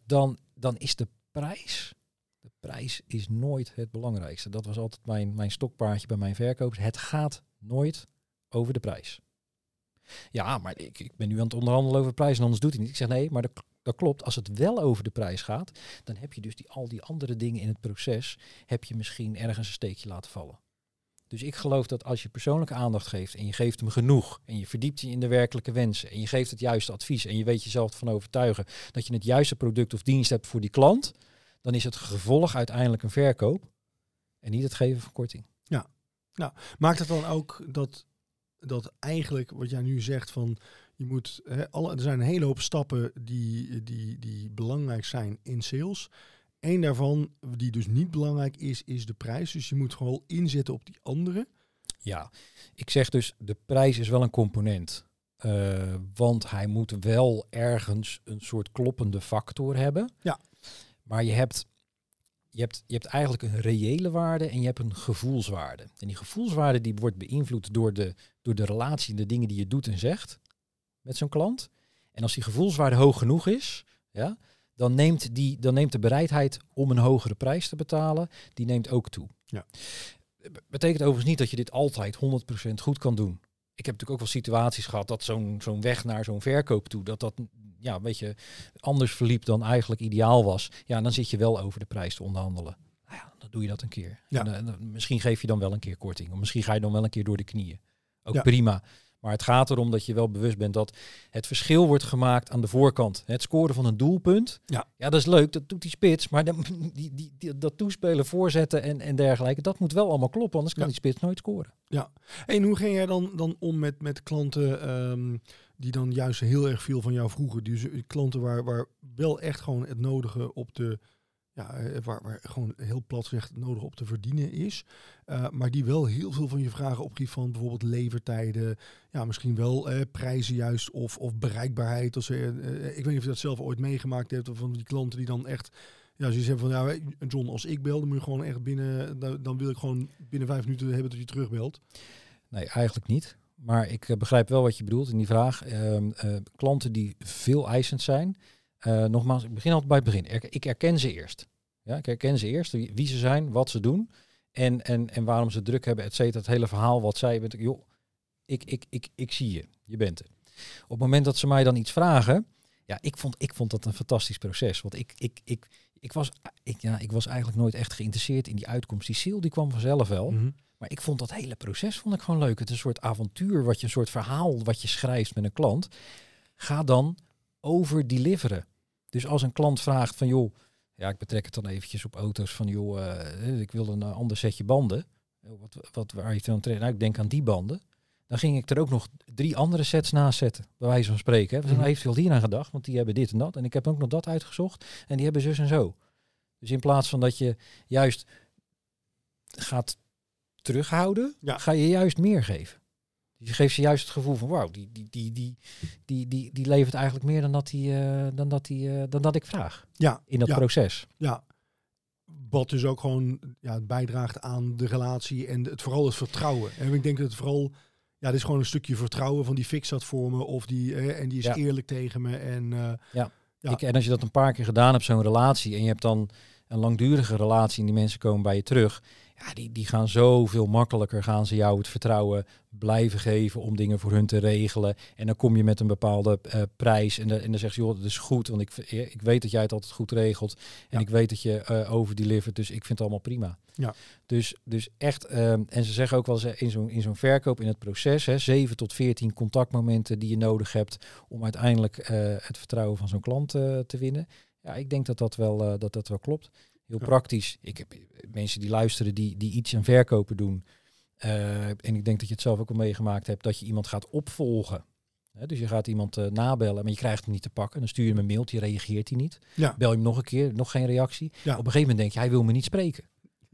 dan, dan is de prijs. De prijs is nooit het belangrijkste. Dat was altijd mijn, mijn stokpaardje bij mijn verkopers. Het gaat nooit over de prijs. Ja, maar ik, ik ben nu aan het onderhandelen over prijs en anders doet hij niet. Ik zeg nee, maar dat, dat klopt. Als het wel over de prijs gaat, dan heb je dus die, al die andere dingen in het proces, heb je misschien ergens een steekje laten vallen. Dus ik geloof dat als je persoonlijke aandacht geeft en je geeft hem genoeg en je verdiept je in de werkelijke wensen en je geeft het juiste advies en je weet jezelf ervan overtuigen dat je het juiste product of dienst hebt voor die klant, dan is het gevolg uiteindelijk een verkoop en niet het geven van korting. Maakt het dan ook dat, dat eigenlijk wat jij nu zegt van je moet, hè, alle, er zijn een hele hoop stappen die, die, die belangrijk zijn in sales. Eén daarvan, die dus niet belangrijk is, is de prijs. Dus je moet gewoon inzetten op die andere. Ja, ik zeg dus de prijs is wel een component. Eh, want hij moet wel ergens een soort kloppende factor hebben. Ja. Maar je hebt, je, hebt, je hebt eigenlijk een reële waarde en je hebt een gevoelswaarde. En die gevoelswaarde die wordt beïnvloed door de, door de relatie en de dingen die je doet en zegt met zo'n klant. En als die gevoelswaarde hoog genoeg is, ja, dan, neemt die, dan neemt de bereidheid om een hogere prijs te betalen, die neemt ook toe. Ja. Be- Betekent overigens niet dat je dit altijd 100% goed kan doen. Ik heb natuurlijk ook wel situaties gehad dat zo'n zo'n weg naar zo'n verkoop toe, dat dat ja, een beetje anders verliep dan eigenlijk ideaal was. Ja, dan zit je wel over de prijs te onderhandelen. Nou ja, dan doe je dat een keer. Ja. En, eh, misschien geef je dan wel een keer korting. Of misschien ga je dan wel een keer door de knieën. Ook Ja. prima. Maar het gaat erom dat je wel bewust bent dat het verschil wordt gemaakt aan de voorkant. Het scoren van een doelpunt. Ja. ja dat is leuk. Dat doet die spits. Maar dan- (laughs) die, die, die, dat toespelen, voorzetten en, en dergelijke. Dat moet wel allemaal kloppen. Anders kan Ja. die spits nooit scoren. En hoe ging jij dan, dan om met, met klanten ehm, die dan juist heel erg veel van jou vroegen? Dus eh, klanten waar, waar wel echt gewoon het nodige op de, ja, eh, waar, waar gewoon heel plat nodige op te verdienen is. eh, maar die wel heel veel van je vragen op gebied van bijvoorbeeld levertijden. Ja, misschien wel eh, prijzen juist of, of bereikbaarheid. Als, eh, eh, ik weet niet of je dat zelf ooit meegemaakt hebt. Of van die klanten die dan echt... Ja, zoiets hebben van, ja, je, John, als ik bel, dan moet je gewoon echt binnen, dan, wil ik gewoon binnen vijf minuten hebben dat je terugbelt. Nee, eigenlijk niet. Maar ik begrijp wel wat je bedoelt in die vraag. Ehm, eh, klanten die veel eisend zijn. Eh, nogmaals, ik begin altijd bij het begin. Er- ik herken ze eerst. Ja, ik herken ze eerst, wie, wie ze zijn, wat ze doen. En, en, en waarom ze druk hebben, et cetera. Het hele verhaal wat zij... ik, Joh, ik, ik, ik, ik zie je. Je bent er. Op het moment dat ze mij dan iets vragen... Ja, ik vond, ik vond dat een fantastisch proces. Want ik, ik, ik, ik, was, ik, ja, ik was eigenlijk nooit echt geïnteresseerd in die uitkomst. Die ziel die kwam vanzelf wel. Mhm. Maar ik vond dat hele proces vond ik gewoon leuk. Het is een soort avontuur, wat je een soort verhaal wat je schrijft met een klant. Ga dan over deliveren. Dus als een klant vraagt van joh, ja, ik betrek het dan eventjes op auto's van joh, eh, ik wil een eh, ander setje banden. Eh, Wat, wat, waar u dan trainen? Nou, ik denk aan die banden. Dan ging ik er ook nog drie andere sets naast zetten, bij wijze van spreken. Hè. Dus dan heeft u al die aan gedacht, want die hebben dit en dat. En ik heb ook nog dat uitgezocht en die hebben zus en zo. Dus in plaats van dat je juist gaat terughouden, Ja. ga je juist meer geven. Je geeft ze juist het gevoel van wauw, die, die, die, die, die, die, die levert eigenlijk meer dan dat, die, eh, dan, dat die, eh, dan dat ik vraag Ja, in dat ja, proces. ja. Wat dus ook gewoon ja, bijdraagt aan de relatie en het, vooral het vertrouwen. En ik denk dat het vooral, ja, dit is gewoon een stukje vertrouwen van die fix dat voor me of die, eh, en die is Ja. eerlijk tegen me. En eh, Ja. Ik, en als je dat een paar keer gedaan hebt, zo'n relatie, en je hebt dan een langdurige relatie en die mensen komen bij je terug, ja, die, die gaan zoveel makkelijker, gaan ze jou het vertrouwen blijven geven om dingen voor hun te regelen. En dan kom je met een bepaalde eh, prijs en, de, en dan zeg je, joh, dat is goed, want ik, ik weet dat jij het altijd goed regelt en Ja. ik weet dat je eh overdelivert, dus ik vind het allemaal prima. Ja. Dus, dus echt, ehm, en ze zeggen ook wel eens eh, in zo'n in zo'n verkoop, in het proces, hè, 7 tot 14 contactmomenten die je nodig hebt om uiteindelijk eh, het vertrouwen van zo'n klant eh, te winnen. Ja, ik denk dat dat wel, eh, dat dat wel klopt. Heel Ja. praktisch. Ik heb eh, mensen die luisteren, die, die iets aan verkopen doen. Eh, en ik denk dat je het zelf ook al meegemaakt hebt, dat je iemand gaat opvolgen. Dus je gaat iemand eh, nabellen, maar je krijgt hem niet te pakken. Dan stuur je hem een mailtje, reageert hij niet. Ja. Bel je hem nog een keer, nog geen reactie. Ja. Op een gegeven moment denk je, hij wil me niet spreken.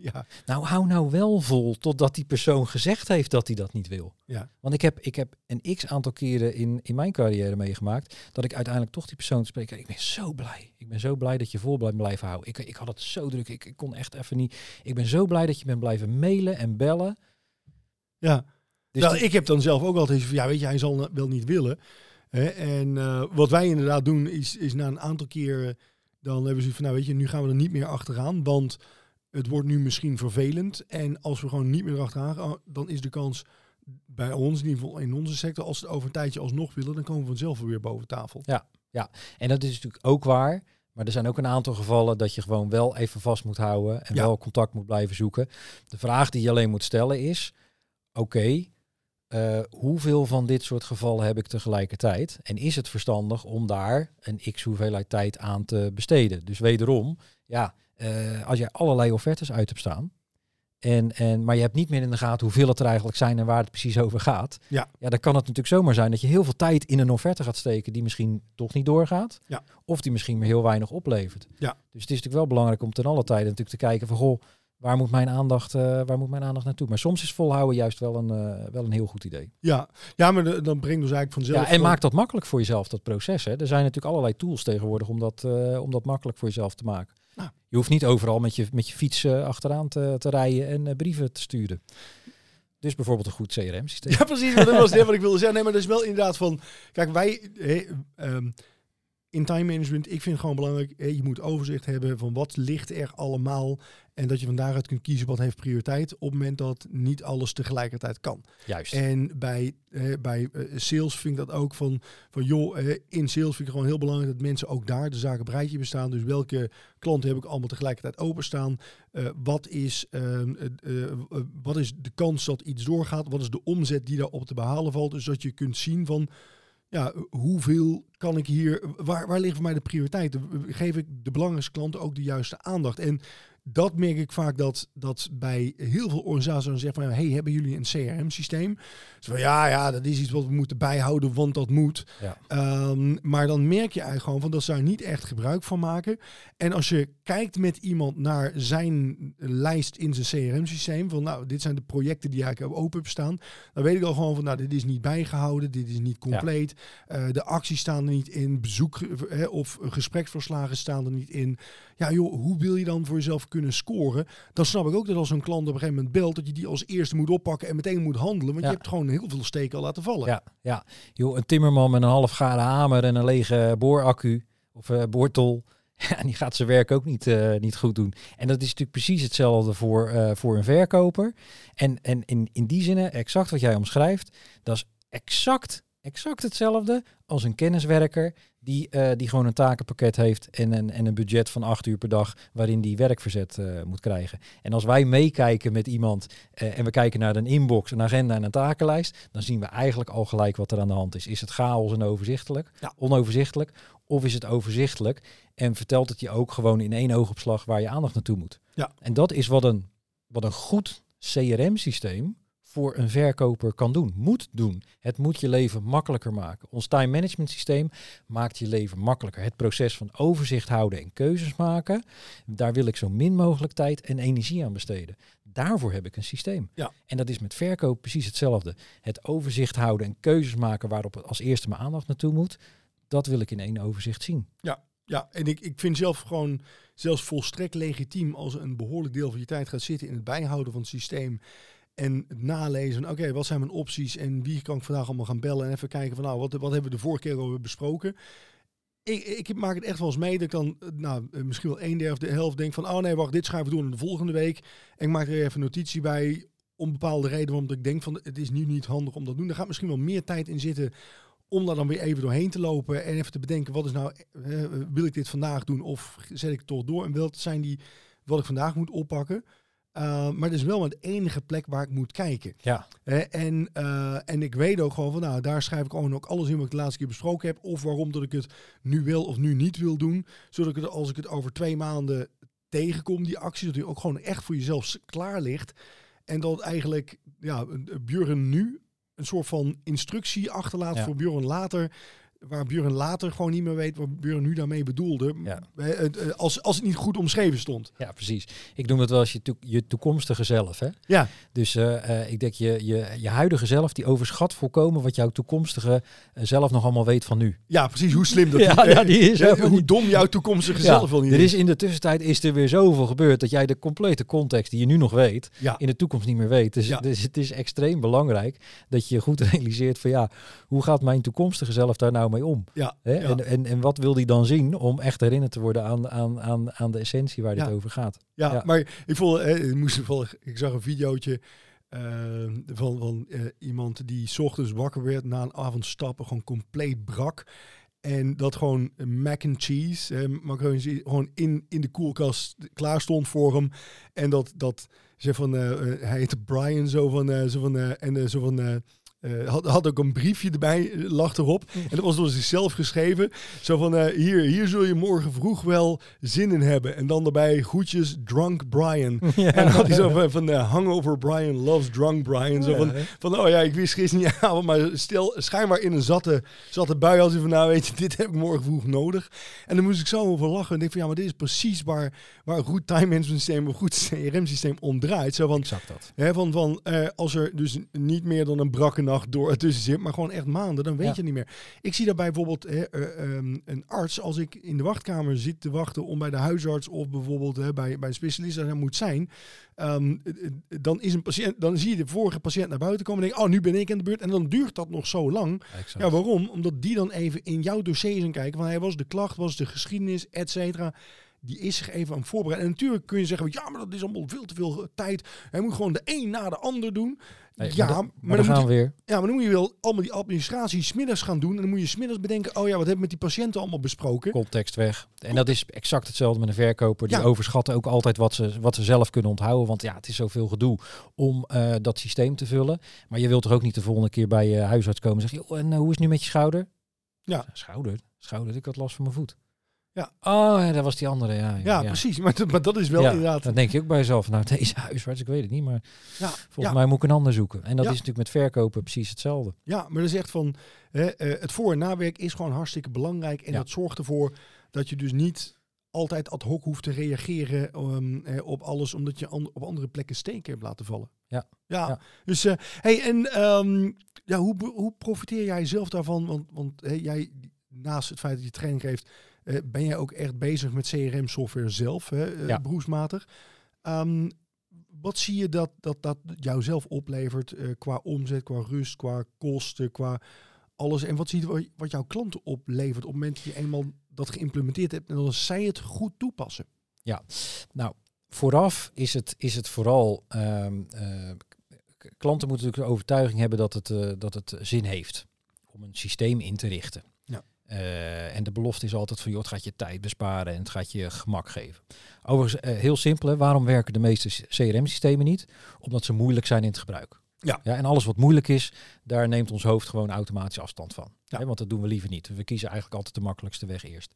(laughs) ja, Nou, hou nou wel vol totdat die persoon gezegd heeft dat hij dat niet wil. ja, Want ik heb, ik heb een x aantal keren in, in mijn carrière meegemaakt dat ik uiteindelijk toch die persoon spreek. Ik ben zo blij. Ik ben zo blij dat je vol blijft blijven houden. Ik, ik had het zo druk. Ik, ik kon echt even niet. Ik ben zo blij dat je bent blijven mailen en bellen. ja. Dus nou, ik heb dan zelf ook altijd van, ja, weet je, hij zal wel niet willen. Hè? En eh, wat wij inderdaad doen, is, is na een aantal keren, dan hebben ze van, nou weet je, nu gaan we er niet meer achteraan, want het wordt nu misschien vervelend. En als we gewoon niet meer achteraan gaan, dan is de kans bij ons, in ieder geval in onze sector, als ze het over een tijdje alsnog willen, dan komen we vanzelf weer boven tafel. En dat is natuurlijk ook waar. Maar er zijn ook een aantal gevallen dat je gewoon wel even vast moet houden en Ja. wel contact moet blijven zoeken. De vraag die je alleen moet stellen is: oké, eh, hoeveel van dit soort gevallen heb ik tegelijkertijd? En is het verstandig om daar een x hoeveelheid tijd aan te besteden? Dus wederom, ja, eh, als jij allerlei offertes uit hebt staan. En, en, maar je hebt niet meer in de gaten hoeveel het er eigenlijk zijn en waar het precies over gaat. Ja. ja, dan kan het natuurlijk zomaar zijn dat je heel veel tijd in een offerte gaat steken die misschien toch niet doorgaat. Ja. Of die misschien maar heel weinig oplevert. Ja. Dus het is natuurlijk wel belangrijk om ten alle tijde natuurlijk te kijken van goh, waar moet mijn aandacht, eh, waar moet mijn aandacht naartoe? Maar soms is volhouden juist wel een, eh, wel een heel goed idee. Ja, ja maar de- dan brengt ons eigenlijk vanzelf... Ja, en maak dat makkelijk voor jezelf, dat proces. Hè. Er zijn natuurlijk allerlei tools tegenwoordig om dat, om dat makkelijk voor jezelf te maken. Nou. Je hoeft niet overal met je, met je fiets eh, achteraan te, te rijden en eh, brieven te sturen. Dus bijvoorbeeld een goed CRM-systeem. Ja, precies. Dat was net (laughs) wat ik wilde zeggen. Nee, maar dat is wel inderdaad van... Kijk, wij... ehm, in time management, ik vind het gewoon belangrijk, je moet overzicht hebben van wat ligt er allemaal. En dat je van daaruit kunt kiezen wat heeft prioriteit op het moment dat niet alles tegelijkertijd kan. Juist. En bij, eh, bij eh, sales vind ik dat ook van, van joh, eh, in sales vind ik gewoon heel belangrijk dat mensen ook daar de zaken op rijtje bestaan. Dus welke klanten heb ik allemaal tegelijkertijd openstaan? Eh, wat, is, ehm, eh, eh, wat is de kans dat iets doorgaat? Wat is de omzet die daarop te behalen valt? Dus dat je kunt zien van ja, hoeveel kan ik hier, waar, waar ligt voor mij de prioriteit? Geef ik de belangrijkste klanten ook de juiste aandacht? En dat merk ik vaak dat, dat bij heel veel organisaties dan zeggen van, hey, hebben jullie een CRM-systeem? Van, ja, ja, dat is iets wat we moeten bijhouden, want dat moet. Ja. Ehm, maar dan merk je eigenlijk gewoon van dat ze daar niet echt gebruik van maken. En als je kijkt met iemand naar zijn lijst in zijn CRM-systeem, van nou, dit zijn de projecten die eigenlijk open staan, dan weet ik al gewoon van, nou, dit is niet bijgehouden, dit is niet compleet. Eh, de acties staan er niet in, bezoek hè, of gespreksverslagen staan er niet in. Ja, joh, hoe wil je dan voor jezelf kunnen scoren? Dan snap ik ook dat als een klant op een gegeven moment belt, dat je die als eerste moet oppakken en meteen moet handelen. Want Ja. je hebt gewoon heel veel steken al laten vallen. Ja, ja. Joh, een timmerman met een half garen hamer en een lege booraccu of eh, boortol. (laughs) Ja, die gaat zijn werk ook niet, eh, niet goed doen. En dat is natuurlijk precies hetzelfde voor, eh, voor een verkoper. En, en in, in die zin, exact wat jij omschrijft, dat is exact, exact hetzelfde als een kenniswerker die, eh, die gewoon een takenpakket heeft en een, en een budget van acht uur per dag waarin die werk verzet eh, moet krijgen. En als wij meekijken met iemand eh, en we kijken naar een inbox, een agenda en een takenlijst, dan zien we eigenlijk al gelijk wat er aan de hand is. Is het chaos en overzichtelijk, Ja. onoverzichtelijk, of is het overzichtelijk en vertelt het je ook gewoon in één oogopslag waar je aandacht naartoe moet? Ja. En dat is wat een, wat een goed CRM-systeem voor een verkoper kan doen, moet doen. Het moet je leven makkelijker maken. Ons time management systeem maakt je leven makkelijker. Het proces van overzicht houden en keuzes maken, daar wil ik zo min mogelijk tijd en energie aan besteden. Daarvoor heb ik een systeem. Ja. En dat is met verkoop precies hetzelfde. Het overzicht houden en keuzes maken waarop als eerste mijn aandacht naartoe moet, dat wil ik in één overzicht zien. Ja, en ik, ik vind zelf gewoon zelfs volstrekt legitiem als een behoorlijk deel van je tijd gaat zitten in het bijhouden van het systeem. En het nalezen oké, wat zijn mijn opties en wie kan ik vandaag allemaal gaan bellen en even kijken van, nou, wat, wat hebben we de vorige keer al besproken. Ik, ik maak het echt wel eens mee dat ik dan, eh, nou, eh, misschien wel een derde of de helft denk van, oh nee, wacht, dit gaan we doen in de volgende week. En ik maak er even notitie bij, om bepaalde reden, omdat ik denk van, het is nu niet handig om dat te doen. Er gaat misschien wel meer tijd in zitten om daar dan weer even doorheen te lopen en even te bedenken, wat is nou, eh, wil ik dit vandaag doen of zet ik het toch door? En welke zijn die wat ik vandaag moet oppakken? Uh, maar het is wel de enige plek waar ik moet kijken. Ja. En, uh, en ik weet ook gewoon van, nou, daar schrijf ik gewoon ook alles in wat ik de laatste keer besproken heb. Of waarom dat ik het nu wil of nu niet wil doen. Zodat ik het, als ik het over twee maanden tegenkom, die actie, dat die ook gewoon echt voor jezelf klaar ligt. En dat eigenlijk, ja, Björn nu een soort van instructie achterlaat Ja. voor Björn later. Waar Björn later gewoon niet meer weet wat Björn nu daarmee bedoelde. Ja. Eh, eh, Als, als het niet goed omschreven stond. Ja, precies. Ik noem het wel als je, to- je toekomstige zelf. Hè? Ja, Dus eh, ik denk je, je, je huidige zelf, die overschat volkomen wat jouw toekomstige zelf nog allemaal weet van nu. ja, precies. Hoe slim dat (laughs) Ja, die- ja, die is (laughs) hoe dom jouw toekomstige (laughs) zelf wel niet er is in de tussentijd is er weer zoveel gebeurd dat jij de complete context die je nu nog weet, in de toekomst niet meer weet. Dus, dus het is extreem belangrijk dat je goed realiseert van ja, hoe gaat mijn toekomstige zelf daar nou mee om? Ja, Hè? ja. En, en, en wat wil die dan zien om echt herinnerd te worden aan, aan, aan, aan de essentie waar dit over gaat? Ja, maar ik voel, eh, ik moest ik zag een videootje eh, van, van eh, iemand die 's ochtends wakker werd na een avond stappen, gewoon compleet brak. En dat gewoon mac and cheese, eh, macaroni, gewoon in, in de koelkast klaar stond voor hem. En dat, dat ze van, eh, hij heette Brian, zo van, eh, zo van, eh, en zo van, eh, had, had ook een briefje erbij, eh, lag erop. En dat was door zichzelf geschreven. Zo van, eh, hier, hier zul je morgen vroeg wel zin in hebben. En dan daarbij groetjes, Drunk Brian. (laughs) En dan had hij zo van, van Hangover Brian loves Drunk Brian. Zo van, van, oh ja, ik wist gisteravond, (laughs) maar stel, schijnbaar in een zatte, zatte bui als hij van, nou weet je, (laughs) dit heb ik morgen vroeg nodig. En dan moest ik zo over lachen. En denk van, ja, maar dit is precies waar, waar een goed time management systeem, een goed CRM systeem om draait. Zo van, Exact dat. Hè, van van als er dus niet meer dan een brakke nacht door ertussen zit, maar gewoon echt maanden, dan weet Ja. je niet meer. Ik zie daarbij bijvoorbeeld hè, eh, ehm, een arts, als ik in de wachtkamer zit te wachten om bij de huisarts of bijvoorbeeld hè, bij, bij een specialist daar moet zijn, ehm, eh, eh, dan, is een patiënt, dan zie je de vorige patiënt naar buiten komen en denk, oh, nu ben ik aan de beurt. En dan duurt dat nog zo lang. Exact. Ja, waarom? Omdat die dan even in jouw dossier gaan kijken. Van, hey, was de klacht, was de geschiedenis, et cetera. Die is zich even aan het voorbereiden. En natuurlijk kun je zeggen, ja, maar dat is allemaal veel te veel tijd. Hij moet gewoon de een na de ander doen. Nee, ja, maar, dan, maar dan dan gaan moet we je, weer. ja, maar dan moet je wel allemaal die administratie smiddags gaan doen. En dan moet je smiddags bedenken, oh ja, wat hebben we met die patiënten allemaal besproken? Context weg. En dat is exact hetzelfde met een verkoper. Die Ja. overschatten ook altijd wat ze, wat ze zelf kunnen onthouden. Want ja, het is zoveel gedoe om eh, dat systeem te vullen. Maar je wilt toch ook niet de volgende keer bij je huisarts komen en zeggen... "Joh, en eh, hoe is het nu met je schouder? Ja. Schouder? Schouder? Ik had last van mijn voet. Ja. Oh, ja, dat was die andere. Ja, Ja, precies. Maar, dat- maar dat is wel Ja, inderdaad... Dan denk je ook bij jezelf, nou deze huisarts, ik weet het niet. Maar Ja, volgens mij moet ik een ander zoeken. En dat is natuurlijk met verkopen precies hetzelfde. ja, maar dat is echt van... Hè, eh, het voor- en nawerk is gewoon hartstikke belangrijk. En dat zorgt ervoor dat je dus niet altijd ad hoc hoeft te reageren eh, op alles, omdat je an- op andere plekken steken hebt laten vallen. Ja. Ja, Ja. dus eh, hey, en ehm, ja, hoe, hoe profiteer jij zelf daarvan? Want, want jij, naast het feit dat je training geeft, eh, ben jij ook echt bezig met CRM-software zelf, hè, eh, Ja. beroepsmatig. Ehm, wat zie je dat dat, dat jou zelf oplevert eh, qua omzet, qua rust, qua kosten, qua alles? En wat zie je wat- jouw klanten oplevert op het moment dat je eenmaal dat geïmplementeerd hebt en dan zij het goed toepassen? Nou, vooraf is het, is het vooral. ehm, eh, klanten moeten natuurlijk de overtuiging hebben dat het, dat het zin heeft om een systeem in te richten. Eh, en de belofte is altijd van, joh, het gaat je tijd besparen en het gaat je gemak geven. Overigens, eh, heel simpel, hè, waarom werken de meeste CRM-systemen niet? Omdat ze moeilijk zijn in het gebruik. Ja. Ja, en alles wat moeilijk is, daar neemt ons hoofd gewoon automatisch afstand van. Ja. Hè, want dat doen we liever niet. We kiezen eigenlijk altijd de makkelijkste weg eerst.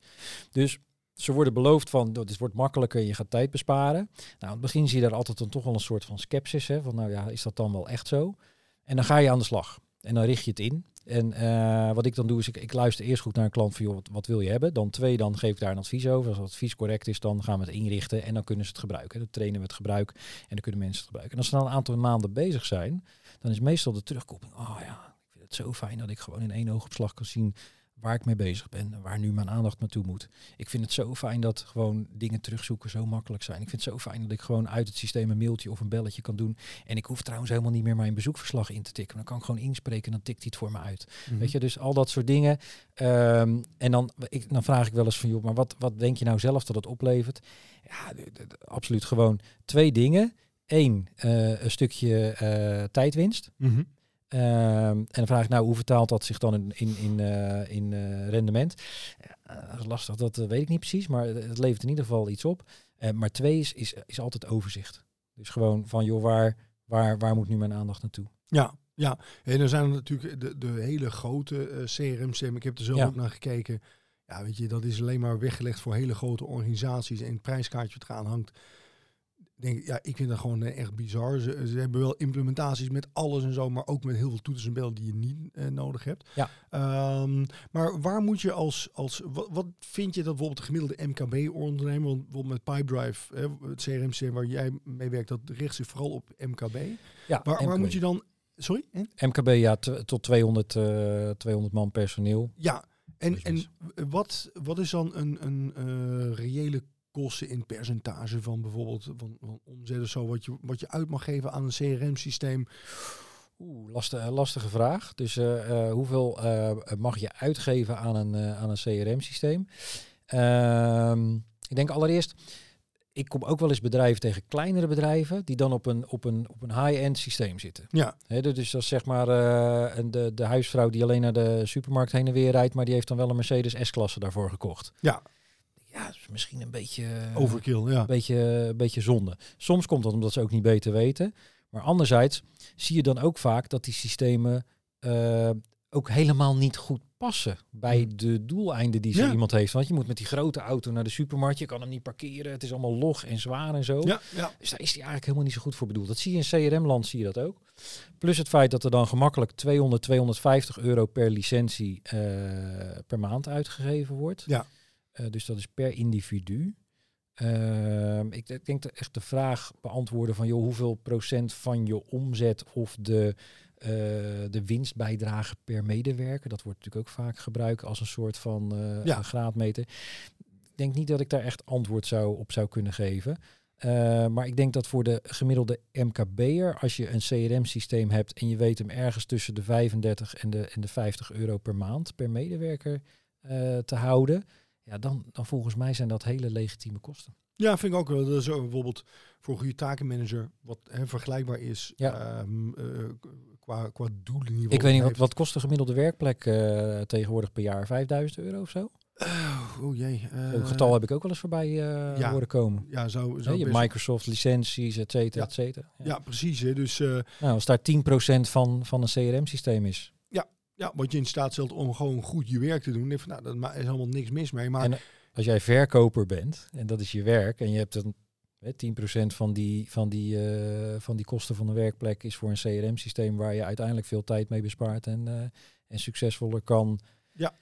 Dus ze worden beloofd van, "Nou, dit wordt makkelijker, je gaat tijd besparen. Nou, aan het begin zie je daar altijd dan toch wel een soort van sceptisch. Hè, van, nou ja, is dat dan wel echt zo? En dan ga je aan de slag. En dan richt je het in. En eh, wat ik dan doe, is ik, ik luister eerst goed naar een klant van, joh, wat, wat wil je hebben? Dan twee, dan geef ik daar een advies over. Als het advies correct is, dan gaan we het inrichten en dan kunnen ze het gebruiken. Dan trainen we het gebruik en dan kunnen mensen het gebruiken. En als ze dan een aantal maanden bezig zijn, dan is meestal de terugkoppeling, oh ja, ik vind het zo fijn dat ik gewoon in één oogopslag kan zien waar ik mee bezig ben en waar nu mijn aandacht naartoe moet. Ik vind het zo fijn dat gewoon dingen terugzoeken zo makkelijk zijn. Ik vind het zo fijn dat ik gewoon uit het systeem een mailtje of een belletje kan doen. En ik hoef trouwens helemaal niet meer mijn bezoekverslag in te tikken. Dan kan ik gewoon inspreken en dan tikt hij het voor me uit. Weet je, dus al dat soort dingen. Ehm, en dan, ik, dan vraag ik wel eens van, joh, maar wat, wat denk je nou zelf dat het oplevert? Ja, absoluut gewoon twee dingen. Eén, eh, een stukje eh, tijdwinst. Mhm. En dan vraag ik nou, hoe vertaalt dat zich dan in, in, in, eh, in eh, rendement? Dat is lastig, dat eh, weet ik niet precies, maar het levert in ieder geval iets op. Eh, maar twee is, is, is altijd overzicht. Dus gewoon van, joh, waar, waar, waar moet nu mijn aandacht naartoe? Ja, ja. En dan zijn er natuurlijk de, de hele grote eh, CRM-systemen. Ik heb er zelf Ja. ook naar gekeken. Ja, weet je, dat is alleen maar weggelegd voor hele grote organisaties. En het prijskaartje wat eraan hangt. Denk, ik, ja, ik vind dat gewoon eh, echt bizar. Ze, ze hebben wel implementaties met alles en zo, maar ook met heel veel toetsen en bellen die je niet eh, nodig hebt. Ja. Ehm, maar waar moet je als, als wat, wat vind je dat bijvoorbeeld de gemiddelde MKB-ondernemer, want bijvoorbeeld met Pipedrive, hè, het CRM-systeem waar jij mee werkt, dat richt zich vooral op MKB. Ja, Waar, waar moet je dan, sorry? MKB, ja, tot 200, eh 200 man personeel. Ja, en, en wat, wat is dan een, een eh, reële kosten in percentage van bijvoorbeeld van, van omzet of zo, wat je, wat je uit mag geven aan een CRM-systeem? Oeh, lastige, lastige vraag. Dus eh, eh, hoeveel eh, mag je uitgeven aan een, eh, aan een CRM-systeem? Ehm, ik denk allereerst, ik kom ook wel eens bedrijven tegen kleinere bedrijven die dan op een, op een, op een high-end systeem zitten. Ja, Hè, dus dat is zeg maar eh, een- de, de huisvrouw die alleen naar de supermarkt heen en weer rijdt, maar die heeft dan wel een Mercedes S-klasse daarvoor gekocht. Ja. Ja, is misschien een beetje... overkill, ja. Een beetje, een beetje zonde. Soms komt dat omdat ze ook niet beter weten. Maar anderzijds zie je dan ook vaak dat die systemen eh, ook helemaal niet goed passen bij Hmm. de doeleinden die zo Ja. iemand heeft. Want je moet met die grote auto naar de supermarkt, je kan hem niet parkeren, het is allemaal log en zwaar en zo. Ja, ja. Dus daar is hij eigenlijk helemaal niet zo goed voor bedoeld. Dat zie je in CRM-land, zie je dat ook. Plus het feit dat er dan gemakkelijk 200, 250 euro per licentie eh, per maand uitgegeven wordt. Ja. Eh, dus dat is per individu. Ehm, ik, ik denk dat echt de vraag beantwoorden van joh, hoeveel procent van je omzet of de eh, de winstbijdrage per medewerker. Dat wordt natuurlijk ook vaak gebruikt als een soort van eh, Ja. graadmeter. Ik denk niet dat ik daar echt antwoord zou, op zou kunnen geven. Maar ik denk dat voor de gemiddelde MKB'er, als je een CRM-systeem hebt en je weet hem ergens tussen de 35 en de, en de 50 euro per maand per medewerker te houden, ja, dan, dan volgens mij zijn dat hele legitieme kosten. Ja, vind ik ook wel. Dat is ook bijvoorbeeld voor een goede takenmanager wat hè, vergelijkbaar is Ja. ehm, eh, qua, qua doelen. Ik weet niet, wat, wat kost de gemiddelde werkplek eh, tegenwoordig per jaar? 5000 euro of zo? Oh, oh jee. eh, Zo'n getal heb ik ook wel eens voorbij eh ja. horen komen. Ja, zou, Hè, zou je Microsoft licenties, et cetera, Ja. et cetera. Ja. Precies. Hè. Dus eh, Nou, als daar 10% van, van een CRM-systeem is. Ja, wat je in staat stelt om gewoon goed je werk te doen. ik van, nou, daar is helemaal niks mis mee. Maar En als jij verkoper bent, en dat is je werk, en je hebt een hè, 10% van die, van, die, eh, van die kosten van een werkplek is voor een CRM-systeem waar je uiteindelijk veel tijd mee bespaart en, eh, en succesvoller kan Ja.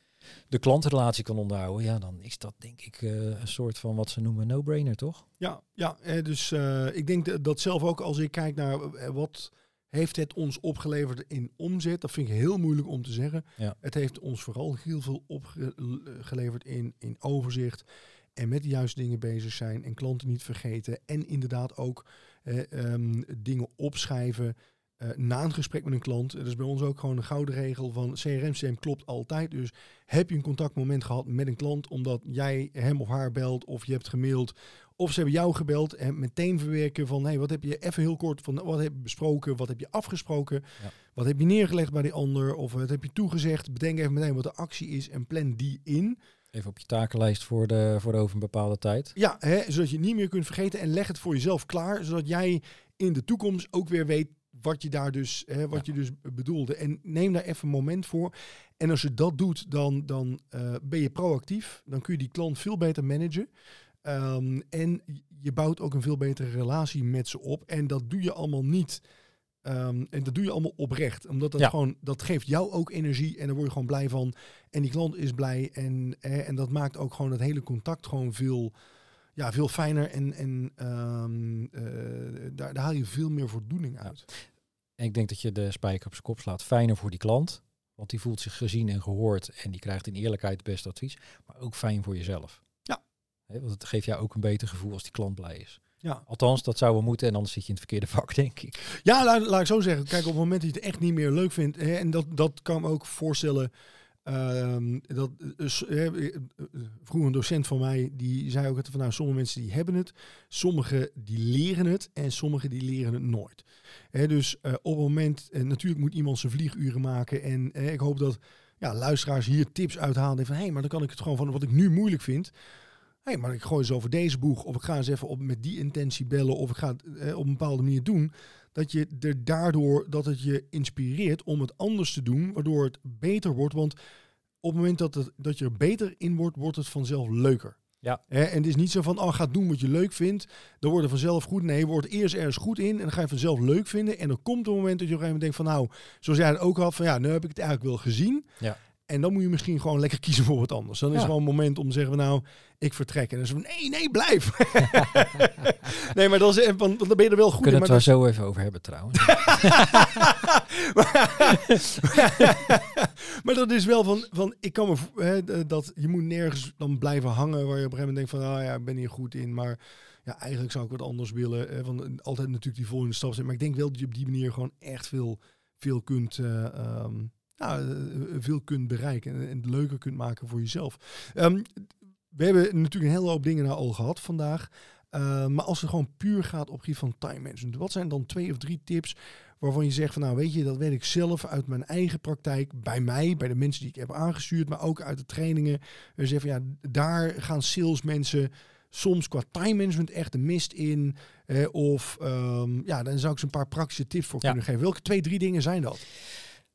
de klantrelatie kan onderhouden, ja, dan is dat denk ik eh, een soort van wat ze noemen no-brainer, toch? Ja, ja eh, dus eh, ik denk dat- dat zelf ook als ik kijk naar eh, wat heeft het ons opgeleverd in omzet, dat vind ik heel moeilijk om te zeggen. Ja. Het heeft ons vooral heel veel opgeleverd in, in overzicht en met de juiste dingen bezig zijn en klanten niet vergeten en inderdaad ook eh, ehm, dingen opschrijven. eh, na een gesprek met een klant, dat is bij ons ook gewoon een gouden regel van CRM-systeem klopt altijd. Dus heb je een contactmoment gehad met een klant omdat jij hem of haar belt of je hebt gemaild of ze hebben jou gebeld en meteen verwerken van hey, wat heb je even heel kort van wat heb je besproken, wat heb je afgesproken, Ja. wat heb je neergelegd bij die ander of wat heb je toegezegd. Bedenk even meteen wat de actie is en plan die in. Even op je takenlijst voor, de, voor over een bepaalde tijd. Ja, hè, zodat je niet meer kunt vergeten en leg het voor jezelf klaar, zodat jij in de toekomst ook weer weet wat je daar dus, hè, wat je dus bedoelde. En neem daar even een moment voor. En als je dat doet, dan, dan eh, ben je proactief. Dan kun je die klant veel beter managen. Ehm, en je bouwt ook een veel betere relatie met ze op. En dat doe je allemaal niet. ehm, en dat doe je allemaal oprecht. Omdat dat Ja. gewoon, dat geeft jou ook energie. En daar word je gewoon blij van. En die klant is blij. En, eh, en dat maakt ook gewoon het hele contact gewoon veel, ja, veel fijner. En, en ehm, eh, daar, daar haal je veel meer voldoening uit. En ik denk dat je de spijker op zijn kop slaat. Fijner voor die klant, want die voelt zich gezien en gehoord en die krijgt in eerlijkheid het beste advies. Maar ook fijn voor jezelf. Hè, want het geeft jou ook een beter gevoel als die klant blij is. Ja, Althans, dat zou wel moeten en anders zit je in het verkeerde (laughs) vak, denk ik. ja laat, laat ik zo zeggen. Kijk, op het moment dat je het echt niet meer leuk vindt. Hè, en dat, dat kan me ook voorstellen. ehm, dat, eh, vroeger een docent van mij, die zei ook van nou, sommige mensen die hebben het, sommigen die leren het en sommigen die leren het nooit. Hè, dus op het moment, en natuurlijk moet iemand zijn vlieguren maken en ik hoop dat ja, luisteraars hier tips uithalen van hé, hey, maar dan kan ik het gewoon van wat ik nu moeilijk vind. Hey, maar ik gooi eens over deze boeg of ik ga eens even op, met die intentie bellen of ik ga het eh, op een bepaalde manier doen dat je er daardoor dat het je inspireert om het anders te doen, waardoor het beter wordt. Want op het moment dat, het, dat je er beter in wordt, wordt het vanzelf leuker. Ja. En het is niet zo van, oh, ga doen wat je leuk vindt, dan wordt het vanzelf goed. Nee, je wordt eerst ergens goed in en dan ga je vanzelf leuk vinden. En dan komt het moment dat je op een gegeven moment denkt van, nou, zoals jij het ook had, van ja, nu heb ik het eigenlijk wel gezien. Ja. En dan moet je misschien gewoon lekker kiezen voor wat anders. Dan is Ja. het gewoon een moment om te zeggen, nou, ik vertrek. En dan is het van, nee, nee, blijf. (laughs) nee, maar dan, is, want, want dan ben je er wel goed kunnen in. het Maar wel zo even over hebben trouwens. (laughs) maar dat is wel van, van ik kan me hè, dat je moet nergens dan blijven hangen waar je op een gegeven moment denkt van, ah ja, ik ben hier goed in, maar ja, eigenlijk zou ik wat anders willen. Hè, van eh, altijd natuurlijk die volgende stap zijn, maar ik denk wel dat je op die manier gewoon echt veel, veel kunt, eh, ehm, eh, veel kunt bereiken en, en het leuker kunt maken voor jezelf. Ehm, we hebben natuurlijk een hele hoop dingen nou al gehad vandaag. Uh, maar als het gewoon puur gaat op gebied van time management, wat zijn dan twee of drie tips waarvan je zegt van nou weet je, dat weet ik zelf uit mijn eigen praktijk, bij mij, bij de mensen die ik heb aangestuurd, maar ook uit de trainingen. We zeggen van ja, daar gaan salesmensen soms qua time management echt de mist in. Eh, of um, ja, dan zou ik ze een paar praktische tips voor Ja. kunnen geven. Welke twee, drie dingen zijn dat?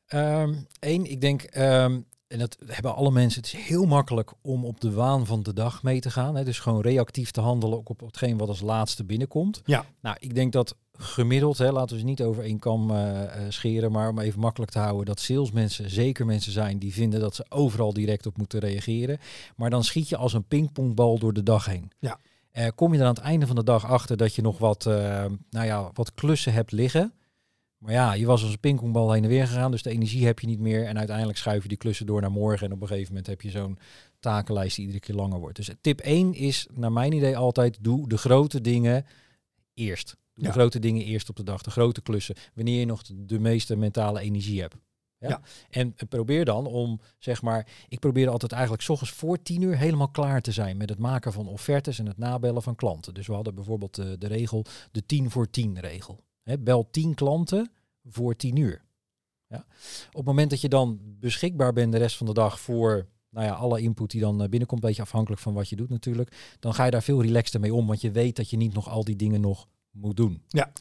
Eén, Ehm, ik denk, ehm, en dat hebben alle mensen, het is heel makkelijk om op de waan van de dag mee te gaan. Hè? Dus gewoon reactief te handelen ook op hetgeen wat als laatste binnenkomt. Ja. Nou, ik denk dat gemiddeld, hè, laten we ze niet over één kam eh, eh, scheren, maar om even makkelijk te houden, dat salesmensen zeker mensen zijn die vinden dat ze overal direct op moeten reageren. Maar dan schiet je als een pingpongbal door de dag heen. Ja. Eh, kom je er aan het einde van de dag achter dat je nog wat, nou ja, wat klussen hebt liggen, Maar ja, je was als een pingpongbal heen en weer gegaan, dus de energie heb je niet meer. En uiteindelijk schuif je die klussen door naar morgen. En op een gegeven moment heb je zo'n takenlijst die iedere keer langer wordt. Dus tip 1 is naar mijn idee altijd, doe de grote dingen eerst. Doe Ja. de grote dingen eerst op de dag, de grote klussen. Wanneer je nog de, meeste mentale energie hebt. Ja? Ja. En probeer dan om, zeg maar, ik probeer altijd eigenlijk 's ochtends voor tien uur helemaal klaar te zijn met het maken van offertes en het nabellen van klanten. Dus we hadden bijvoorbeeld de, de regel, de 10 voor 10 regel. Hè, bel 10 klanten voor 10 uur. Ja? Op het moment dat je dan beschikbaar bent de rest van de dag voor nou ja, alle input die dan eh, binnenkomt, een beetje afhankelijk van wat je doet natuurlijk, dan ga je daar veel relaxter mee om, want je weet dat je niet nog al die dingen nog moet doen. Ja.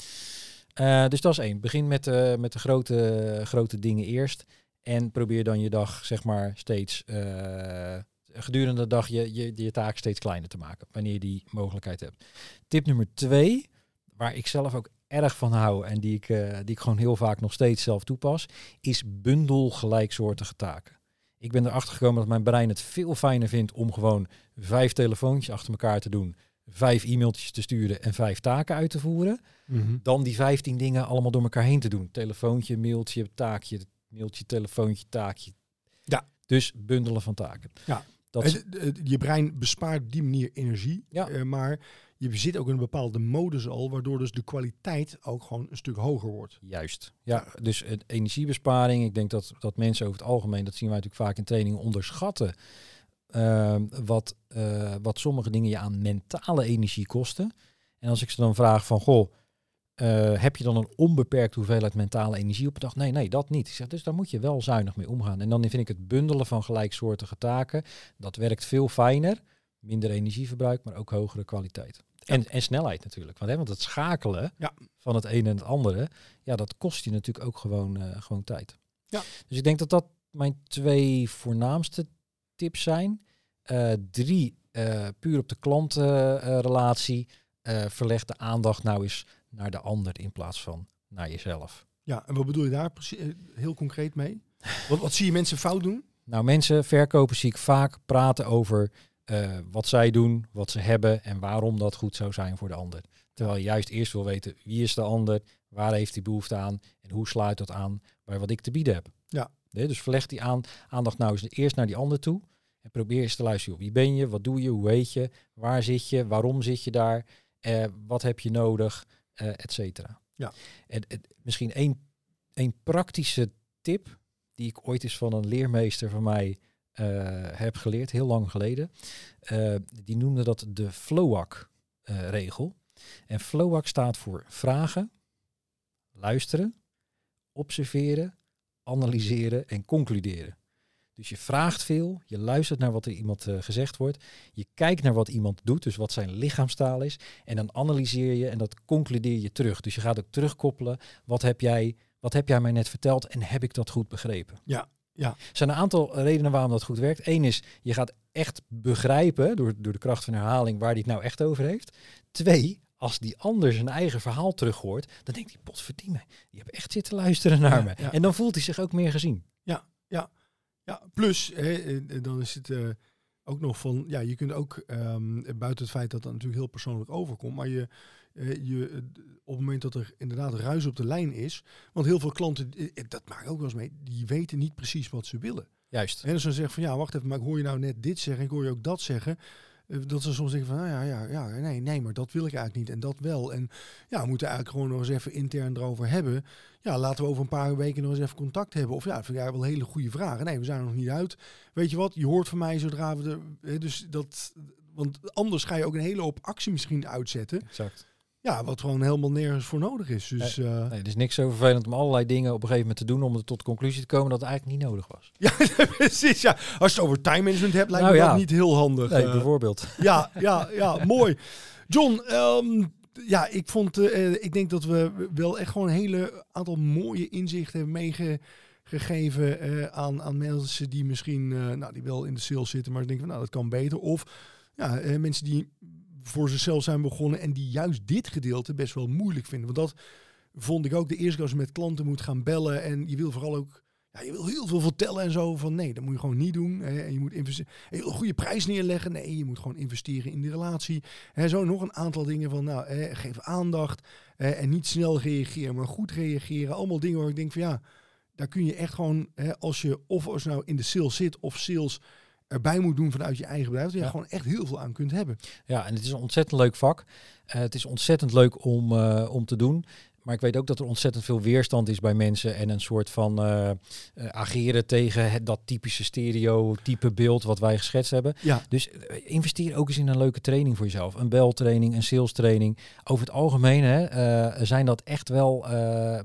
Eh, dus dat is één. Begin met, eh, met de grote, grote dingen eerst. En probeer dan je dag, zeg maar, steeds gedurende de dag je, je, je taak steeds kleiner te maken. Wanneer je die mogelijkheid hebt. Tip nummer twee, waar ik zelf ook erg van hou en die ik, eh, die ik gewoon heel vaak nog steeds zelf toepas, is bundel gelijksoortige taken. Ik ben erachter gekomen dat mijn brein het veel fijner vindt om gewoon vijf telefoontjes achter elkaar te doen, vijf e-mailtjes te sturen en vijf taken uit te voeren Mhm. dan die 15 dingen allemaal door elkaar heen te doen. Telefoontje, mailtje, taakje, mailtje, telefoontje, taakje. Ja. Dus bundelen van taken. Ja. Dat je brein bespaart op die manier energie, Ja. eh, maar je zit ook een bepaalde modus al, waardoor dus de kwaliteit ook gewoon een stuk hoger wordt. juist. Ja, dus het energiebesparing. Ik denk dat, dat mensen over het algemeen, dat zien wij natuurlijk vaak in trainingen, onderschatten. ehm, wat, eh, wat sommige dingen je aan mentale energie kosten. En als ik ze dan vraag van, goh, eh, heb je dan een onbeperkte hoeveelheid mentale energie op een dag? Nee, nee, dat niet. Ik zeg, dus daar moet je wel zuinig mee omgaan. En dan vind ik het bundelen van gelijksoortige taken, dat werkt veel fijner. Minder energieverbruik, maar ook hogere kwaliteit. En, en snelheid natuurlijk. Want, hè, want het schakelen van het ene en het andere, ja, dat kost je natuurlijk ook gewoon, eh, gewoon tijd. Ja. Dus ik denk dat dat mijn twee voornaamste tips zijn. Eh, drie, eh, puur op de klantenrelatie. Verleg de aandacht nou eens naar de ander in plaats van naar jezelf. Ja, en wat bedoel je daar precies, heel concreet mee? Wat, wat zie je mensen fout doen? Nou, mensen, verkopers zie ik vaak praten over eh, wat zij doen, wat ze hebben en waarom dat goed zou zijn voor de ander. Terwijl je juist eerst wil weten wie is de ander, waar heeft hij behoefte aan en hoe sluit dat aan bij wat ik te bieden heb. Ja. Nee, dus verleg die aan, aandacht nou eens eerst naar die ander toe en probeer eens te luisteren. Wie ben je, wat doe je, hoe heet je, waar zit je, waarom zit je daar, eh, wat heb je nodig, eh et cetera. Ja. En, en misschien één, één praktische tip die ik ooit eens van een leermeester van mij heb geleerd, heel lang geleden. Eh, die noemde dat de FLOAC-regel. en FLOAC staat voor vragen, luisteren, observeren, analyseren en concluderen. Dus je vraagt veel, je luistert naar wat er iemand eh, gezegd wordt, je kijkt naar wat iemand doet, dus wat zijn lichaamstaal is, en dan analyseer je en dat concludeer je terug. Dus je gaat ook terugkoppelen, wat heb jij, wat heb jij mij net verteld en heb ik dat goed begrepen? Ja, ja. Er zijn een aantal redenen waarom dat goed werkt. Eén is, je gaat echt begrijpen door, door de kracht van herhaling waar die het nou echt over heeft. Twee, als die ander zijn eigen verhaal terug hoort, dan denkt hij, potverdien me, die hebben echt zitten luisteren naar Ja, me. ja. En dan voelt hij zich ook meer gezien. Ja, plus, hè, eh, dan is het eh, ook nog van, ja, je kunt ook, ehm, buiten het feit dat dat natuurlijk heel persoonlijk overkomt, maar je, je, eh, op het moment dat er inderdaad ruis op de lijn is, want heel veel klanten, eh, eh, dat maak ik ook wel eens mee, die weten niet precies wat ze willen. Juist. En dus dan zeggen van, ja, wacht even, maar ik hoor je nou net dit zeggen, ik hoor je ook dat zeggen. Dat ze soms denken van, nou ja, ja, ja, nee, nee, maar dat wil ik eigenlijk niet en dat wel. En ja, we moeten eigenlijk gewoon nog eens even intern erover hebben. Ja, laten we over een paar weken nog eens even contact hebben. Of ja, dat vind ik wel hele goede vragen. Nee, we zijn er nog niet uit. Weet je wat, je hoort van mij zodra we er... hè, Dus dat... Want anders ga je ook een hele hoop actie misschien uitzetten. Exact. Ja, wat gewoon helemaal nergens voor nodig is. Dus eh, Nee, er is niks zo vervelend om allerlei dingen op een gegeven moment te doen om er tot de conclusie te komen dat het eigenlijk niet nodig was. (laughs) ja, (laughs) precies. Ja. Als je het over time management hebt, lijkt Nou me ja. dat niet heel handig. Nee, eh. bijvoorbeeld. (laughs) Ja, ja, ja, mooi. John, ehm, ja, ik vond, eh, ik denk dat we wel echt gewoon een hele aantal mooie inzichten hebben meegegeven aan, aan mensen die misschien, nou, die wel in de sales zitten, maar denken van, nou, dat kan beter. Of ja, mensen die voor zichzelf zijn begonnen en die juist dit gedeelte best wel moeilijk vinden. Want dat vond ik ook de eerste keer als je met klanten moet gaan bellen en je wil vooral ook ja, je wil heel veel vertellen en zo. Van nee, dat moet je gewoon niet doen. Hè, en je moet investeren. Een goede prijs neerleggen. Nee, je moet gewoon investeren in die relatie. Hè, zo nog een aantal dingen van, nou, hè, geef aandacht. Hè, en niet snel reageren, maar goed reageren. Allemaal dingen waar ik denk van ja, daar kun je echt gewoon, hè, als je of als nou in de sales zit of sales erbij moet doen vanuit je eigen bedrijf, dat je Ja. gewoon echt heel veel aan kunt hebben. Ja, en het is een ontzettend leuk vak. Eh, het is ontzettend leuk om, eh, om te doen. Maar ik weet ook dat er ontzettend veel weerstand is bij mensen en een soort van eh, ageren tegen het, dat typische stereotype beeld wat wij geschetst hebben. Ja, Dus eh, investeer ook eens in een leuke training voor jezelf. Een beltraining, een sales training. Over het algemeen hè, zijn dat echt wel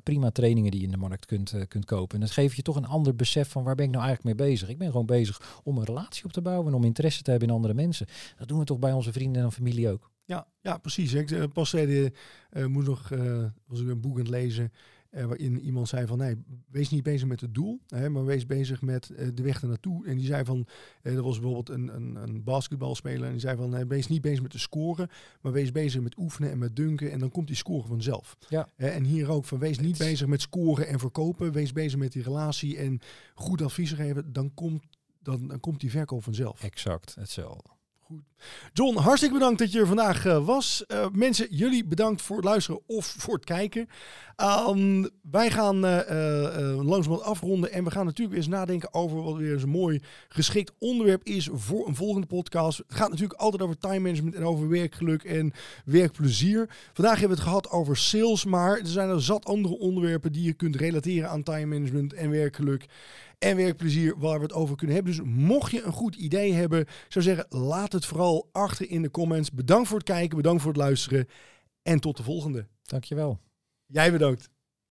prima trainingen die je in de markt kunt, kunt kopen. En dat geeft je toch een ander besef van waar ben ik nou eigenlijk mee bezig. Ik ben gewoon bezig om een relatie op te bouwen en om interesse te hebben in andere mensen. Dat doen we toch bij onze vrienden en familie ook. Ja, ja precies. Ik eh, pas zei, eh moest nog, eh, was ik een boek aan het lezen, eh, waarin iemand zei van, nee, wees niet bezig met het doel, hè, maar wees bezig met eh, de weg ernaartoe. En die zei van, eh, er was bijvoorbeeld een, een, een basketbalspeler en die zei van, eh, wees niet bezig met de scoren, maar wees bezig met oefenen en met dunken en dan komt die score vanzelf. Ja. En hier ook van, wees niet bezig met scoren en verkopen, wees bezig met die relatie en goed advies geven, dan komt, dan, dan komt die verkoop vanzelf. Exact, hetzelfde. John, hartstikke bedankt dat je er vandaag eh, was. Eh, mensen, jullie bedankt voor het luisteren of voor het kijken. Ehm, wij gaan eh eh, eh, langzamerhand afronden en we gaan natuurlijk eens nadenken over wat weer eens een mooi geschikt onderwerp is voor een volgende podcast. Het gaat natuurlijk altijd over time management en over werkgeluk en werkplezier. Vandaag hebben we het gehad over sales, maar er zijn er zat andere onderwerpen die je kunt relateren aan time management en werkgeluk en werkplezier waar we het over kunnen hebben. Dus mocht je een goed idee hebben, zou zeggen, laat het vooral achter in de comments. Bedankt voor het kijken, bedankt voor het luisteren en tot de volgende. Dankjewel. Jij bedankt.